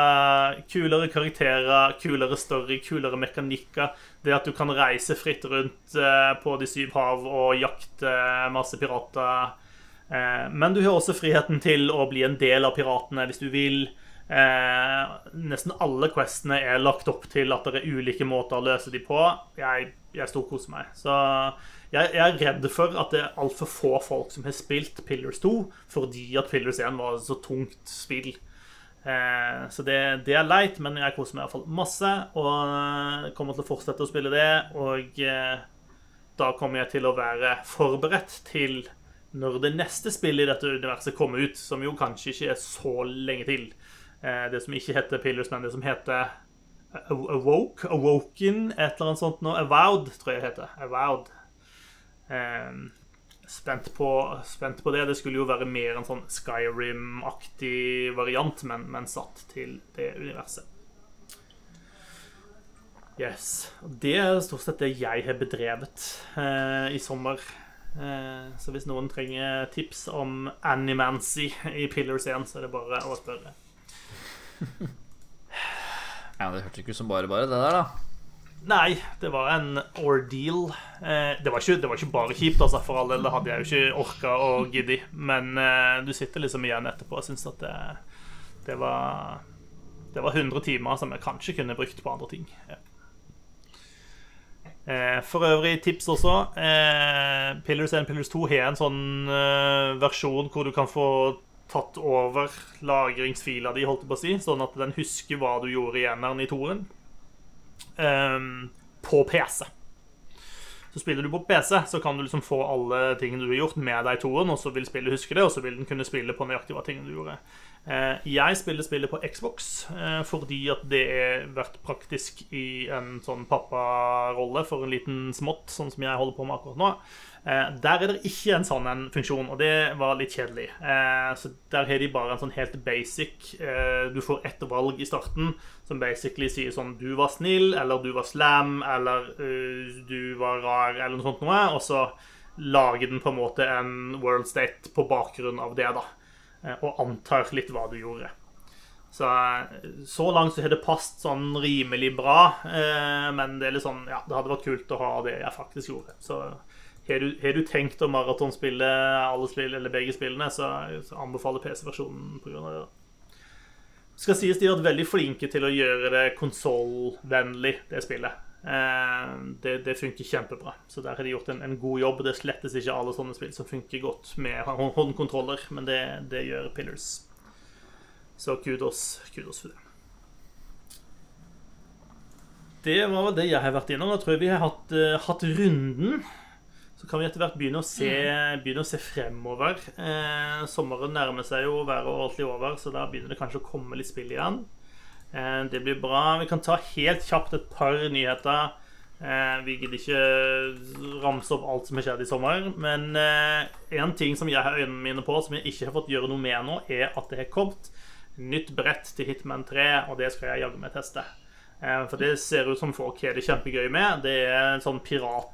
kulere karakterer, kulere story, kulere mekanikker. Det at du kan reise fritt rundt på de syv hav og jakte masse pirater. Men du har også friheten til å bli en del av piratene hvis du vil. Eh, nesten alle questene er lagt opp til at det er ulike måter å løse de på. Jeg, jeg storkoser meg. Så jeg, jeg, er redd for at det er altfor få folk som har spilt Pillars 2 fordi at Pillars 1 var så tungt spill. Eh, så det, det, er leit, men jeg koser meg iallfall masse. Og kommer til å fortsette å spille det. Og eh, da kommer jeg til å være forberedt til når det neste spillet i dette universet kommer ut, som jo kanskje ikke er så lenge til. Eh, det som ikke heter Pillars, men det som heter Awoke, Awoken, et eller annet sånt nå. Avowed, tror jeg det heter. Avowed. Um, spent, på, spent på det. Det skulle jo være mer en sånn Skyrim-aktig variant, men, men, satt til det universet. Yes. Det er stort sett det jeg har bedrevet eh, i sommer. Eh, så hvis noen trenger tips om Animancy i Pillars 1, så er det bare å spørre. (laughs) ja, Det hørtes ikke ut som bare bare, det der, da. Nei, det var en ordeal. Eh, det, var ikke, det, var ikke, bare kjipt, altså, for all del. Det hadde jeg jo ikke orka å gidde. Men eh, du sitter liksom igjen etterpå og syns at det, det, var Det var 100 timer som jeg kanskje kunne brukt på andre ting. Ja. Eh, for øvrig tips også. Eh, Pillars 1 Pillars 2 har en sånn eh, versjon hvor du kan få tatt over lagringsfila di, holdt jeg på å si, sånn at den husker hva du gjorde i eneren i toren, um, på PC. Så spiller du på PC, så kan du liksom få alle tingene du har gjort, med deg i toren, og så vil spillet huske det, og så vil den kunne spille på nøyaktig hva tingene du gjorde. Eh, jeg spiller spillet på Xbox eh, fordi at det har vært praktisk i en sånn papparolle for en liten smått, sånn som jeg holder på med akkurat nå. Eh, der er det ikke en sånn en funksjon, og det var litt kjedelig. Så der har de bare en sånn helt basic Du får ett valg i starten som basically sier sånn Du var snill, eller du var slam, eller du var rar, eller noe sånt noe. Og så lager den på en måte en world state på bakgrunn av det, da. Eh, og antar litt hva du gjorde. Så, så langt så har det passet sånn rimelig bra, eh, men det er litt sånn, ja, det hadde vært kult å ha det jeg faktisk gjorde. Så har du, har du tenkt å maratonspille alle spill, eller begge spillene, så, så anbefaler PC-versjonen pga. det. Skal sies de har vært veldig flinke til å gjøre det konsollvennlig, det spillet. Eh, det, det, funker kjempebra. Så der har de gjort en, en, god jobb. Det slettes ikke alle sånne spill som funker godt med håndkontroller, men det, det gjør Pillars. Så kudos, kudos for det. Det var det jeg har vært innom. Da tror jeg vi har hatt, uh, hatt runden. Så kan vi etter hvert begynne å se, mm. begynne å se fremover. Eh, sommeren nærmer seg jo, været er ordentlig over, så da begynner det kanskje å komme litt spill igjen. Eh, det blir bra. Vi kan ta helt kjapt et par nyheter. Eh, vi gidder ikke ramse opp alt som har skjedd i sommer. Men én eh, ting som jeg har øynene mine på, som jeg ikke har fått gjøre noe med nå, er at det har kommet nytt brett til Hitman 3, og det skal jeg jaggu meg teste. For det ser ut som folk har det kjempegøy med. Det er en sånn pirat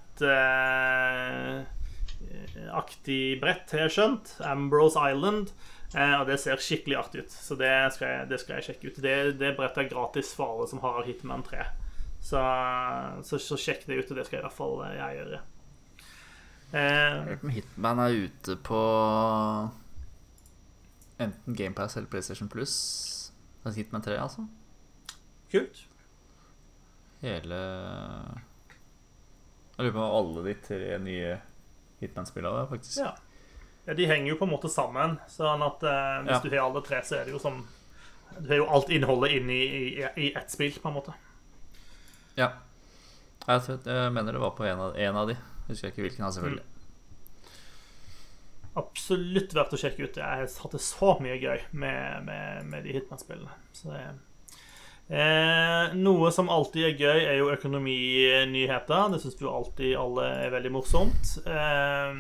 aktig brett, har jeg skjønt. Ambrose Island. Eh, og det ser skikkelig artig ut, så det skal jeg, det skal jeg sjekke ut. Det, det brettet er gratis for alle som har Hitman 3. Så, så, så sjekk det ut, og det skal i hvert fall jeg gjøre. Eh, Hitman er ute på enten GamePass eller PlayStation Plus. Hitman 3, altså. Kult. Hele Jeg lurer på om alle de tre nye Hitman-spillene, faktisk. Ja. ja. De henger jo på en måte sammen, sånn at eh, hvis Ja. du har alle tre, så er det jo som Du har jo alt innholdet inn i, i, i ett spill, på en måte. Ja. Jeg, tror, jeg mener det var på en av, en av de. Husker jeg ikke hvilken, selvfølgelig. Absolutt verdt å sjekke ut. Jeg har hatt det så mye gøy med, med, med de Hitman-spillene. Så det Eh, noe som alltid er gøy, er jo økonominyheter. Det syns vi alltid alle er veldig morsomt. Eh,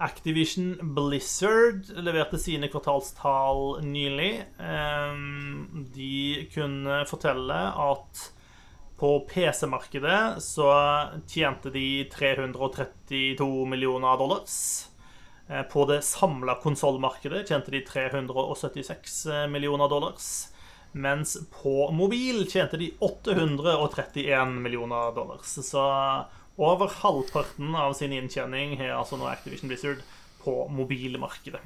Activision Blizzard leverte sine kvartalstall nylig. Eh, de kunne fortelle at på PC-markedet så tjente de 332 millioner dollars. Eh, På det samla konsollmarkedet tjente de 376 millioner dollars. Mens på mobil tjente de 831 millioner dollars. Så over halvparten av sin inntjening har altså nå Activision Blizzard på mobilmarkedet.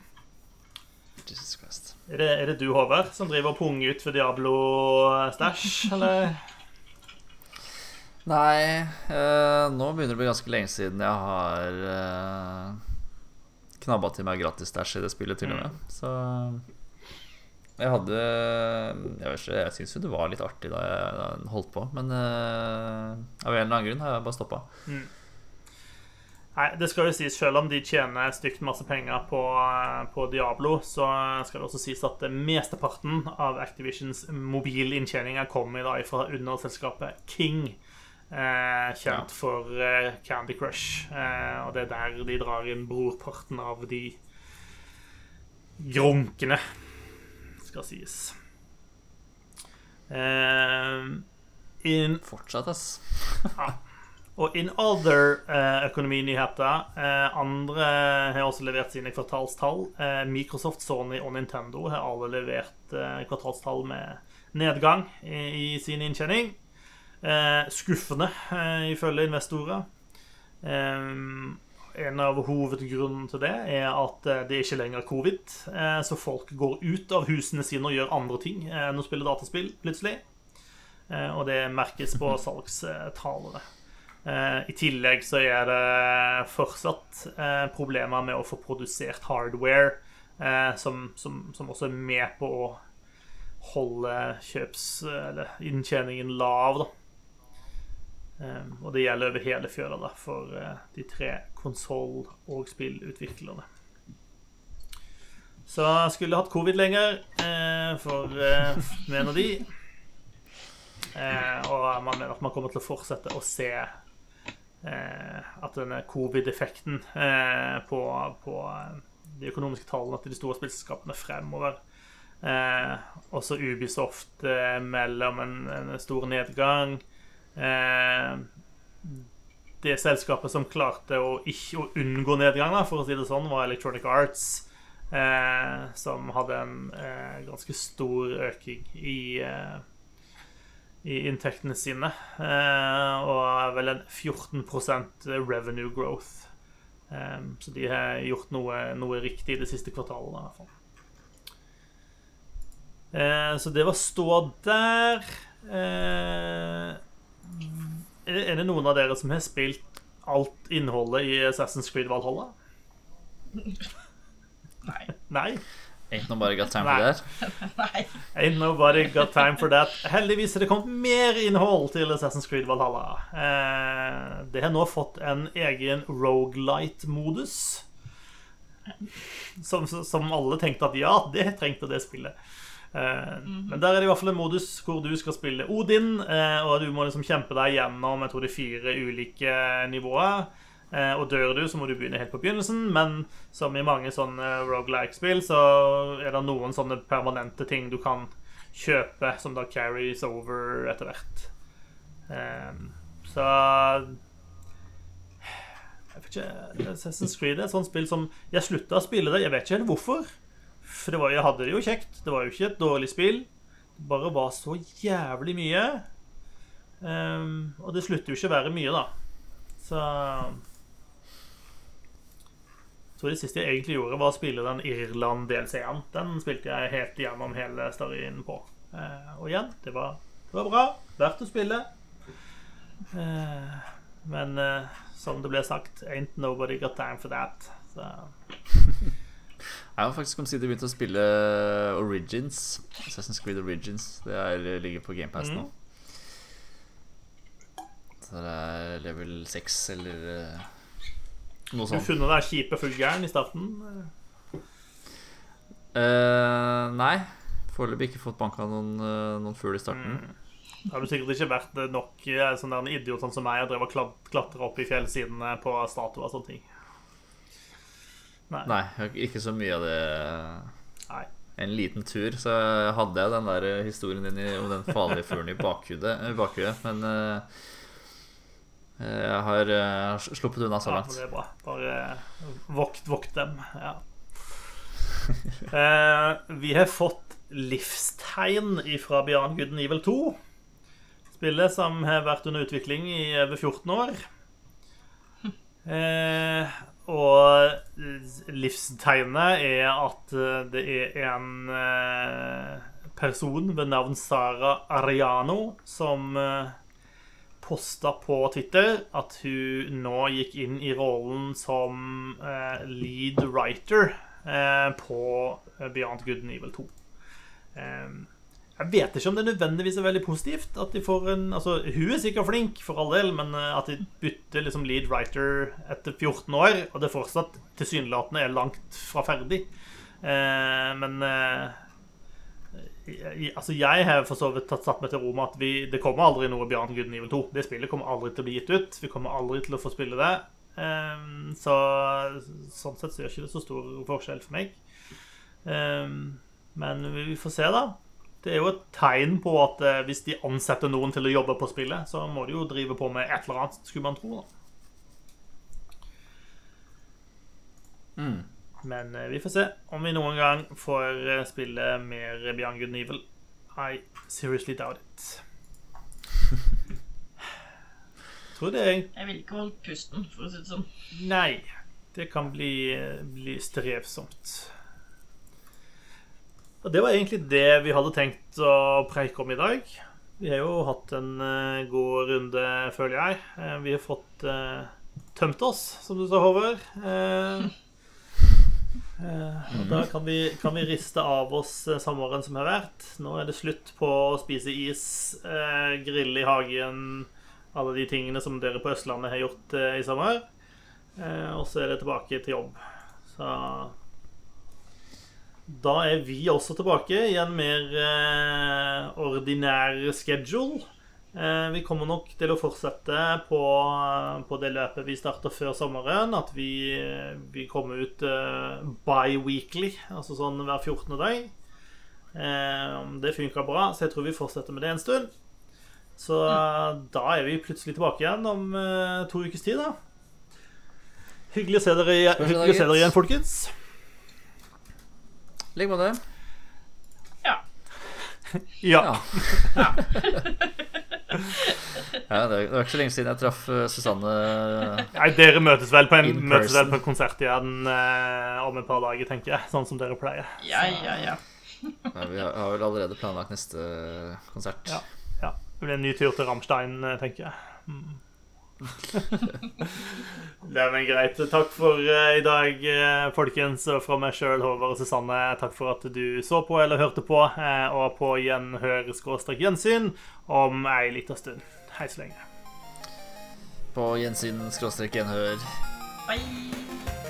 Jesus Christ. Er det, er det du, Håvard, som driver og punger ut for Diablo-stæsj, eller? Nei, eh, nå begynner det å bli ganske lenge siden jeg har eh, knabba til meg gratis stæsj i det spillet, til og med. Så jeg hadde Jeg vet ikke, jeg syns jo det var litt artig da jeg da jeg holdt på, men uh, av en eller annen grunn har jeg bare stoppa. Nei, det skal jo sies, selv om de tjener stygt masse penger på, på Diablo, så skal det også sies at mesteparten av Activisions mobilinntjeninger kommer dag fra underselskapet King. Eh, kjent Ja. for eh, Candy Crush. Eh, og det er der de drar inn brorparten av de grunkene, skal sies. Uh, in Fortsatt, ass. og in other eh, økonominyheter eh, Andre har også levert sine kvartalstall. Eh, Microsoft, Sony og Nintendo har alle levert eh, kvartalstall med nedgang i, i sin inntjening. Eh, skuffende, eh, ifølge investorer. Eh, en av hovedgrunnene til det er at eh, det ikke lenger er covid, eh, så folk går ut av husene sine og gjør andre ting eh, enn å spille dataspill, plutselig. Eh, Og det merkes på salgstallene. Eh, I tillegg så er det fortsatt eh, problemer med å få produsert hardware, eh, som, som, som også er med på å holde kjøps- eller inntjeningen lav, da. Eh, og det gjelder over hele fjøla da, for eh, de tre konsoll- og spillutviklerne. Så skulle hatt covid lenger, eh, for eh, mener de. Eh, og man mener at man kommer til å fortsette å se at denne covid-effekten på, på de økonomiske tallene til de store spillselskapene fremover. Eh, også Ubisoft eh, mellom en, en stor nedgang. Eh, det selskapet som klarte å ikke å unngå nedgang, for å si det sånn, var Electronic Arts. Eh, som hadde en eh, ganske stor øking i eh, i inntektene sine. Eh, og er vel en 14% revenue growth. Eh, så de har gjort noe, noe riktig de siste kvartalene, i hvert fall. Så det var stå der. Eh, er, det, noen av dere som har spilt alt innholdet i Assassin's Creed Valhalla? Nei. Nei? Ain't nobody got time for that. (laughs) Nei. Ain't nobody got time for that. Heldigvis er det kommet mer innhold til Assassin's Creed Valhalla. Eh, det har nå fått en egen Rogalight-modus. Som, som alle tenkte at ja, det trengte det spillet. Eh, Men der er det i hvert fall en modus hvor du skal spille Odin, eh, og du må liksom kjempe deg gjennom jeg tror det er fire ulike nivåer. Eh, Og dør du, så må du begynne helt på begynnelsen, men som i mange sånne rogelike-spill, så er det noen sånne permanente ting du kan kjøpe, som da carries over etter hvert. Så jeg vet ikke, Assassin's Creed er et sånt spill som Jeg slutta å spille det. Jeg vet ikke helt hvorfor. For var, jeg hadde det jo kjekt. Det var jo ikke et dårlig spill. Det bare var så jævlig mye. Um, og det slutter jo ikke å være mye, da. Så tror det siste jeg egentlig gjorde, var å spille den Irland-DLC-en. Den spilte jeg helt gjennom hele storyen på. Eh, og igjen, det var, det var bra. Verdt å spille. Eh, men eh, som det ble sagt, ain't nobody got time for that. Så (laughs) Jeg har faktisk omsider begynt å spille Origins. Assassin's Creed Origins. Det er, ligger på GamePass nå. Så det er level 6 eller noe noe Du sånt. funnet deg kjipe fullgæren i starten? Uh, nei. Foreløpig ikke fått banka noen, eh, noen fugl i starten. Det har du sikkert ikke vært nok eh, sånn der en idiot sånn som meg og drev og klat- klatra opp i fjellsidene på statuer og sånne ting. Nei. Nei, ikke så mye av det. Nei. En liten tur, så hadde jeg den der historien din i- om den farlige fuglen i bakhudet, bakhudet men uh, jeg har uh, sluppet unna så langt. Ja, det er bra. Bare vokt, vokt dem. Ja. uh, (laughs) vi har fått livstegn fra Beyond Good and Evil 2. Spillet som har vært under utvikling i over 14 år. (laughs) Eh, og livstegnet er at eh, det er en eh, person ved navn Sara Ariano som eh, posta på Twitter at hun nå gikk inn i rollen som lead writer på Beyond Good and Evil 2. Eh, jeg vet ikke om det nødvendigvis er veldig positivt. At de får en, altså Hun er sikkert flink, for all del, men eh, at de bytter liksom lead writer etter 14 år, og det fortsatt tilsynelatende er langt fra ferdig. Eh, men eh, altså jeg har for så vidt tatt satt meg til ro med at vi, det kommer aldri noe bjørn and 2. Det spillet kommer aldri til å bli gitt ut. Vi kommer aldri til å få spille det. Eh, så sånn sett så gjør ikke det så stor forskjell for meg. Ehm, men vi får se, da. Det er jo et tegn på at eh, hvis de ansetter noen til å jobbe på spillet, så må de jo drive på med et eller annet, skulle man tro. da. Mm. Men eh, vi får se om vi noen gang får eh, spille mer Beyond Good and Evil. I seriously doubt it. (laughs) Tror det jeg. Jeg ville ikke holdt pusten, for å si det sånn. Nei. Det kan bli, bli strevsomt. Og det var egentlig det vi hadde tenkt å preike om i dag. Vi har jo hatt en eh, god runde, føler jeg. Eh, vi har fått uh, tømt oss, som du sa, Håvard. Uh, uh, da kan vi, kan vi riste av oss sommeren som har vært. Nå er det slutt på å spise is, grille i hagen, alle de tingene som dere på Østlandet har gjort i sommer. Og så er det tilbake til jobb. Så da er vi også tilbake i en mer eh, ordinær schedule. Eh, vi kommer nok til å fortsette på, på det løpet vi starta før sommeren. At vi, vi kommer ut eh, bi-weekly, altså sånn hver 14. dag. Eh, det funka bra, så jeg tror vi fortsetter med det en stund. Så da er vi plutselig tilbake igjen om eh, to ukes tid, da. Hyggelig å se dere, igjen- se dere igjen, folkens. Ligg med det. Ja. (laughs) Ja. Ja. (laughs) ja, det var ikke så lenge siden jeg traff eh, Susanne. Nei, dere møtes vel på en, møtes vel på en konsert igjen eh, om et par dager, tenker jeg. Sånn som dere pleier. Ja, ja, ja. Ja, vi har, har vel allerede planlagt neste konsert. Ja. Ja. Det blir en ny tur til Rammstein, eh, tenker jeg. Mm. (laughs) det er men greit. Takk for uh, i dag, uh, folkens. Og fra meg sjøl, Håvard og Susanne, takk for at du så på eller hørte på. Uh, og på gjenhør-gjensyn om ei lita stund. Hei så lenge. På gjensyn skråstrek gjenhør. Bye.